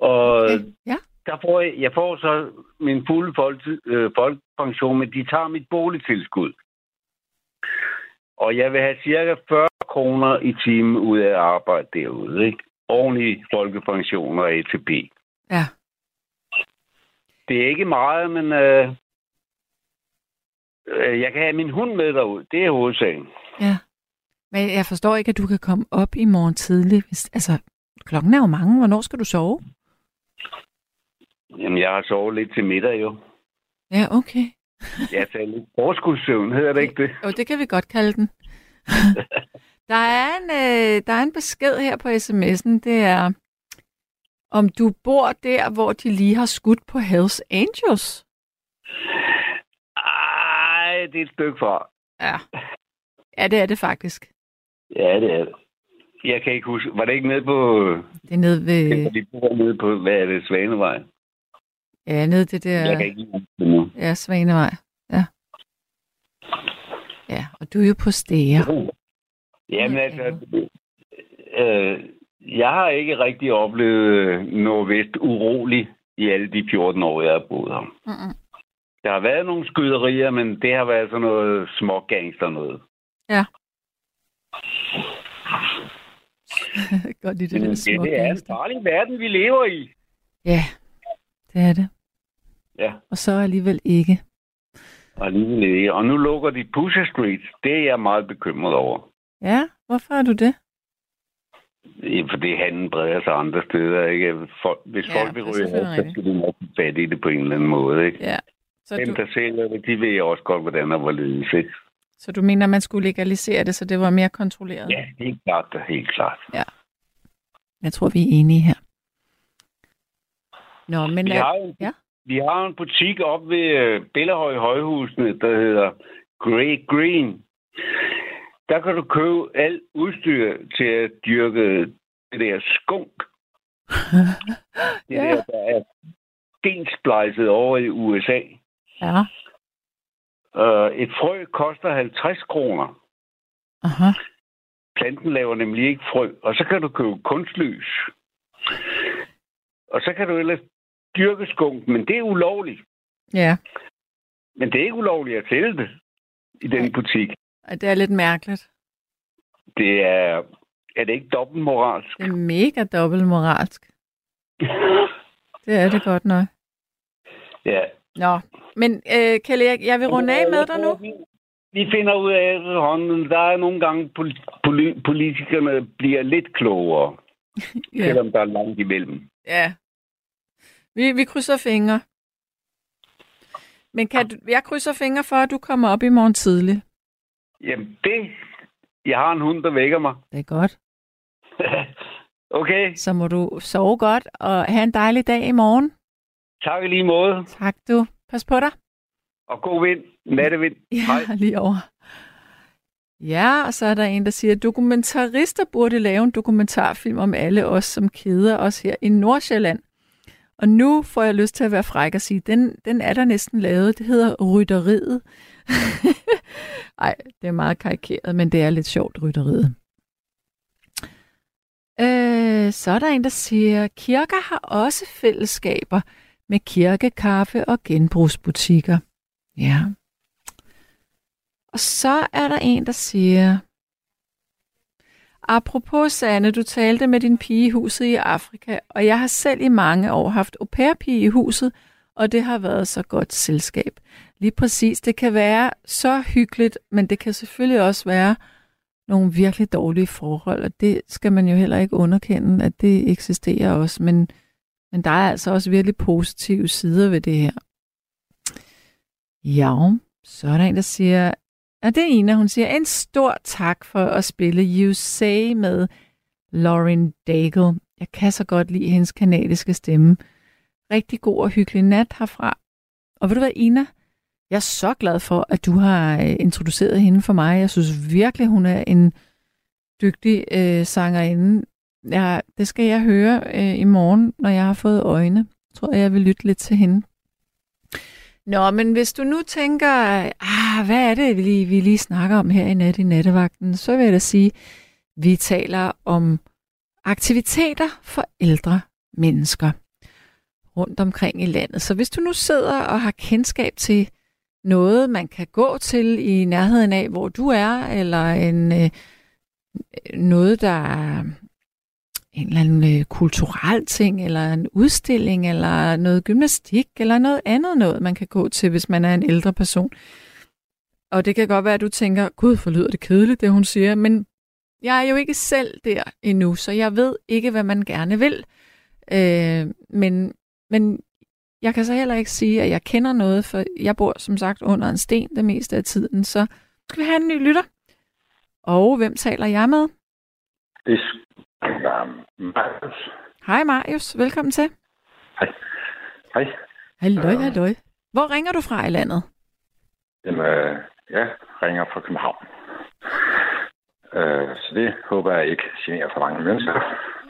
Og Okay. Ja. der får jeg, jeg får så min fulde folk, øh, folkepension, men de tager mit boligtilskud. Og jeg vil have cirka 40 kroner i timen ud af at arbejde derude, ikke? Ordentlig folkepension og ATP. Ja. Det er ikke meget, men øh, øh, jeg kan have min hund med derud. Det er hovedsagen. Ja. Men jeg forstår ikke, at du kan komme op i morgen tidlig. Hvis, altså, klokken er jo mange. Hvornår skal du sove? Jamen, jeg har sovet lidt til middag jo. Ja, okay. *laughs* Jeg tager lidt overskudssøvn, hedder det ikke det? Jo, det kan vi godt kalde den. *laughs* der, er en, øh, der er en besked her på sms'en. Det er, om du bor der, hvor de lige har skudt på Hells Angels. Ej, det er et stykke fra. Ja. Ja, det er det faktisk. Ja, det er det. Jeg kan ikke huske. Var det ikke nede på... Det er nede ved... De bor nede på, hvad er det, Svanevej? Ja, nede det der... Jeg kan ikke huske det nu. Ja, Svanevej. Ja. Ja, og du er jo på stære. Jamen altså, øh, Jeg har ikke rigtig oplevet Nordvest urolig i alle de 14 år, jeg har boet her. Mm-mm. Der har været nogle skyderier, men det har været sådan noget små gangster noget. Ja. *laughs* Godt lide det der det, det er en farlig verden, vi lever i. Ja, det er det. Ja, Og så alligevel ikke. og alligevel ikke. Og nu lukker de Pusher Street. Det er jeg meget bekymret over. Ja, hvorfor er du det? Ja, Fordi handlen breder sig andre steder, ikke? For, hvis Ja, ja, folk vil det ryge så skal de nok fat i det på en eller anden måde, ikke? Ja. Så Dem, du, der sælger det, de ved også godt, hvordan og hvorledes, ikke? så du mener, man skulle legalisere det, så det var mere kontrolleret? Ja, helt klart, helt klart. Jeg tror, vi er enige her. Nå, men Vi er, har, en, ja. vi har en butik op ved uh, Bellehøj Højhusene, der hedder Grey Green. Der kan du købe alt udstyr til at dyrke det der skunk. *laughs* Det Ja. der, der er gensplejset over i USA. ja. Uh, et frø koster 50 kroner. Aha. Planten laver nemlig ikke frø. Og så kan du købe kunstlys. Og så kan du ellers dyrke skunk, men det er ulovligt. Ja, Men det er ikke ulovligt at sælge det i den butik. Og det er lidt mærkeligt. Det er... Er det ikke dobbeltmoralsk? Det er mega dobbelt moralsk. *laughs* Det er det godt nok. Ja. Nå, men øh, Kjell Erik, jeg vil runde af med dig nu. Vi finder ud af efterhånden, der er nogle gange, poli- poli- politikerne bliver lidt klogere, *laughs* Ja, selvom der er langt imellem. ja. Vi, vi krydser fingre. Men kan du, jeg krydser fingre for, at du kommer op i morgen tidlig. Jamen det... Jeg har en hund, der vækker mig. Det er godt. *laughs* okay, Så må du sove godt og have en dejlig dag i morgen. tak i lige måde. Tak du. Pas på dig. Og god vind. Nattevind. Ja, Hej. *laughs* lige over. Ja, og så er der en, der siger, at dokumentarister burde lave en dokumentarfilm om alle os, som keder os her i Nordsjælland. Og nu får jeg lyst til at være fræk og sige, den, den er der næsten lavet. Det hedder Rytteriet. *laughs* Nej, det er meget karikeret, men det er lidt sjovt, Rytteriet. Øh, så er der en, der siger, kirker har også fællesskaber med kirkekaffe og genbrugsbutikker. Ja. Og så er der en, der siger, Apropos Sanne, du talte med din pige i huset i Afrika, og jeg har selv i mange år haft au pair-pige i huset, og det har været så godt selskab. Lige præcis, det kan være så hyggeligt, men det kan selvfølgelig også være nogle virkelig dårlige forhold, og det skal man jo heller ikke underkende, at det eksisterer også, men, men der er altså også virkelig positive sider ved det her. Ja, så er der en, der siger, og det er Ina. Hun siger, en stor tak for at spille You Say med Lauren Daigle. Jeg kan så godt lide hendes kanadiske stemme. Rigtig god og hyggelig nat herfra. Og ved du hvad, Ina? Jeg er så glad for, at du har øh, introduceret hende for mig. Jeg synes virkelig, hun er en dygtig øh, sangerinde. Jeg, det skal jeg høre øh, i morgen, når jeg har fået øjne. Jeg tror, jeg vil lytte lidt til hende. Nå, men hvis du nu tænker, ah, hvad er det, vi lige, vi lige snakker om her i nat i nattevagten, så vil jeg da sige, vi taler om aktiviteter for ældre mennesker rundt omkring i landet. Så hvis du nu sidder og har kendskab til noget, man kan gå til i nærheden af, hvor du er, eller en, øh, noget, der er en eller anden øh, kulturel ting, eller en udstilling, eller noget gymnastik, eller noget andet noget, man kan gå til, hvis man er en ældre person. Og det kan godt være, at du tænker, gud, for lyder det kedeligt, det hun siger, men jeg er jo ikke selv der endnu, så jeg ved ikke, hvad man gerne vil. Øh, men, men jeg kan så heller ikke sige, at jeg kender noget, for jeg bor som sagt under en sten det meste af tiden, så skal vi have en ny lytter. Og hvem taler jeg med? Det er Marius. Hej Marius, velkommen til. Hej. Hej. Halløj, Ja. halløj. Hvor ringer du fra i landet? Jamen, øh, jeg ringer fra København. Øh, så det håber jeg ikke generer for mange mennesker.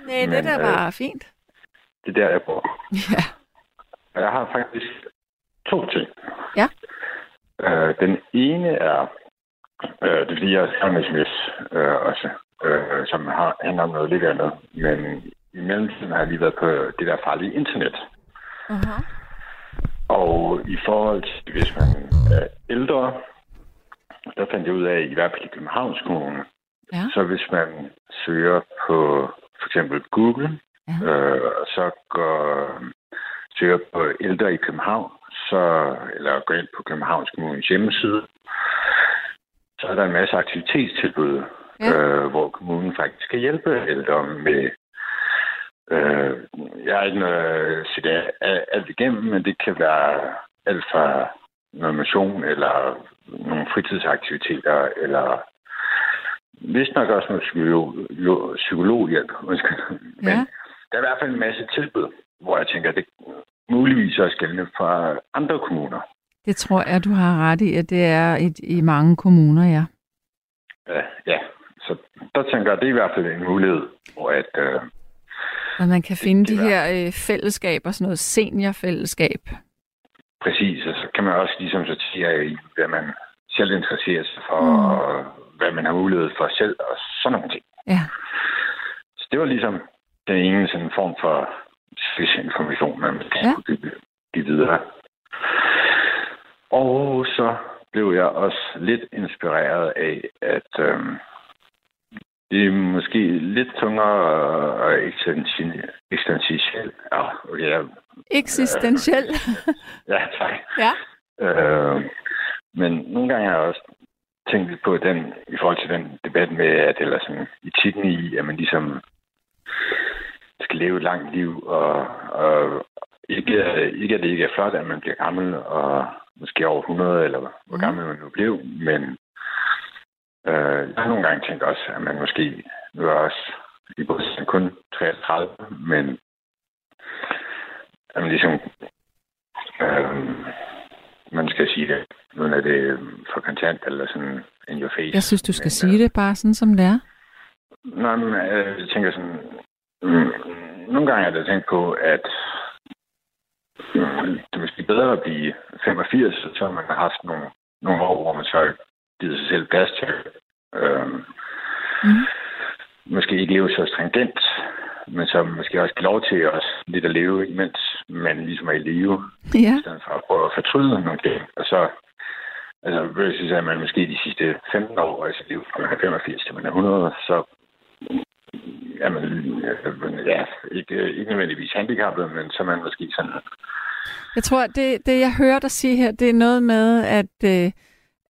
Nej, det Men, der øh, var fint. Det er der, jeg bor. Ja. Jeg har faktisk to ting. Ja. Øh, den ene er, øh, det er fordi, jeg sammen med sms øh, også. øh, som har, handler om noget lidt andet. Men i mellemtiden har jeg lige været på det der farlige internet. Uh-huh. Og i forhold til, hvis man er ældre, der fandt jeg ud af, i hvert fald i Københavns Kommune, Ja. så hvis man søger på for eksempel Google, Ja. øh, så går, søger på ældre i København, så, eller går ind på Københavns Kommunes hjemmeside, så er der en masse aktivitetstilbud, Ja. ja. øh, hvor kommunen faktisk skal hjælpe ældre med Øh, jeg har ikke noget set alt igennem, men det kan være alt fra noget motion, eller nogle fritidsaktiviteter, eller vist nok også noget psykolog, psykologhjælp. Undskyld. Men Ja. der er i hvert fald en masse tilbud, hvor jeg tænker, at det muligvis også gældende fra andre kommuner. Det tror jeg, du har ret i, at det er et, i mange kommuner, ja. Ja, ja. Så der tænker jeg, at det er i hvert fald en mulighed, hvor at, øh, Og man kan finde de det er- her øh, fællesskaber, sådan noget seniorfællesskab. Præcis, og så kan man også ligesom sortere i, hvad man selv interesserer sig for, mm. og hvad man har mulighed for selv, og sådan nogle ting. Ja. Så det var ligesom den ene sådan form for information, man kan Ja. ja. give, give videre. Og så blev jeg også lidt inspireret af, at øhm, det er måske lidt tungere og eksistentielt. Ja, jeg, Eksistentiel. *laughs* ja, tak. ja. Øh, men nogle gange har jeg også tænkt lidt på den, i forhold til den debat med, at eller sådan, etikken i, at man ligesom skal leve et langt liv, og, og ikke, ikke at det ikke er flot, at man bliver gammel, og måske over 100, eller hvor Mhm. gammel man nu blev, men øh, jeg har nogle gange tænkt også, at man måske, nu er også i både kun 33, men at man ligesom øh, man skal sige det, uden at det for kontant eller sådan in your face. Jeg synes, du skal Men, sige det bare sådan, som det er. Nej, men øh, jeg tænker sådan... Mm, nogle gange har jeg tænkt på, at mm, det er måske bedre at blive 85, så man har haft nogle, nogle år, hvor man så har givet sig selv plads til. Øh, Mhm. Måske ikke leve så stringent, men så måske også give lov til også lidt at leve, imens man ligesom er i live Ja. i stedet for at prøve at fortryde nogle ting. Og så, altså, versus at man måske de sidste 15 år af sit liv, fra man er 85 til man er 100, så er man, øh, ja, ikke, ikke nødvendigvis handicappet, men så er man måske sådan, Jeg tror, det, det jeg hører dig sige her, det er noget med, at, øh,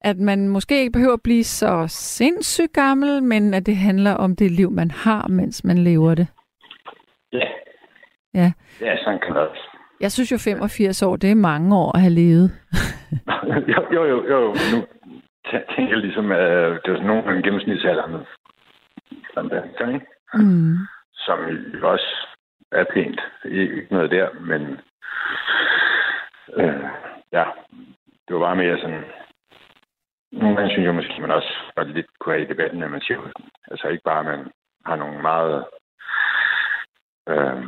at man måske ikke behøver at blive så sindssygt gammel, men at det handler om det liv, man har, mens man lever det. ja, Ja. ja, sådan kan det også. Jeg synes jo, 85 år, det er mange år at have levet. *laughs* jo, jo, jo, jo, nu tæ- tænker jeg ligesom, at det var sådan nogen gennemsnitsalderen, der, ikke? Mm. som jo også er pænt. Ikke noget der, men øh, ja, det var bare mere sådan... Nogle gange synes jeg måske, man også godt lidt kunne have i debatten, at man siger, altså ikke bare, at man har nogle meget... Øh,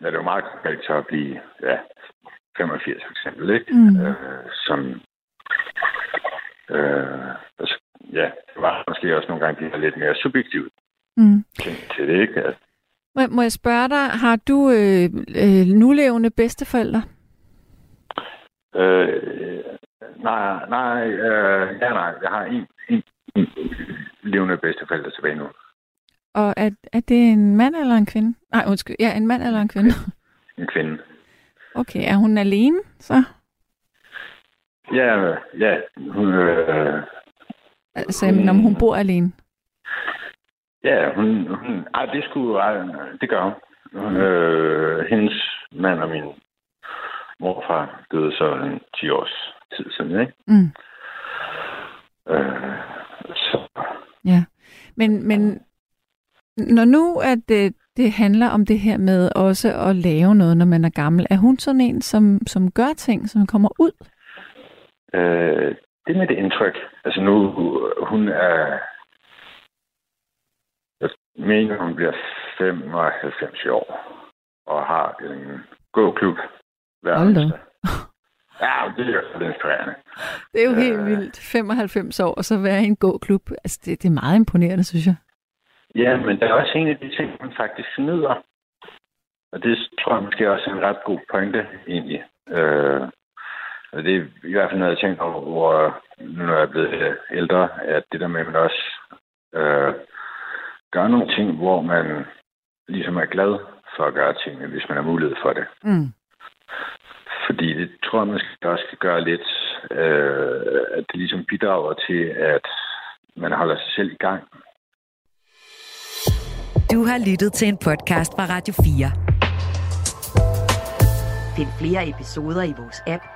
ja, det er jo meget konkret så at blive ja, 85 for eksempel, ikke? Mm. Øh, som... Øh, altså, ja, det var måske også nogle gange de her lidt mere subjektive Mm. ting til det, ikke? At, Må, må jeg spørge dig, har du øh, øh, nulevende bedsteforældre? Øh, nej, nej, øh, ja, nej. Jeg har en, en, en levende bedsteforældre tilbage nu. Og er, er det en mand eller en kvinde? Nej, undskyld. Ja, en mand eller en kvinde. En kvinde. Okay, er hun alene så? Ja, ja. Hun, øh, Altså, mm. om hun bor alene? ja, hun, hun, ej, det skulle, ej, det gør hun. Øh, hendes mand og min morfar døde så en 10 års tid siden, ikke? Mm. Øh, så, Ja, men, men når nu at det, det handler om det her med også at lave noget, når man er gammel, er hun sådan en, som, som gør ting, som kommer ud? Øh, det er mit indtryk. Altså nu, hun er... Jeg mener, hun bliver 95 i år og har en gåklub hver Hold da. Ja, det er jo lidt inspirerende. Det er jo Øh. helt vildt. 95 år, og så være i en gåklub. Altså, det, det er meget imponerende, synes jeg. Ja, men der er også en af de ting, man faktisk nyder. Og det tror jeg måske også er en ret god pointe, egentlig. Øh, og det er i hvert fald noget, jeg tænker over, hvor nu når jeg er blevet ældre, at det der med, at man også øh, gør nogle ting, hvor man ligesom er glad for at gøre tingene, hvis man har mulighed for det. Mm. Fordi det tror jeg måske også kan gøre lidt, øh, at det ligesom bidrager til, at man holder sig selv i gang. Du har lyttet til en podcast fra Radio 4. Find flere episoder i vores app,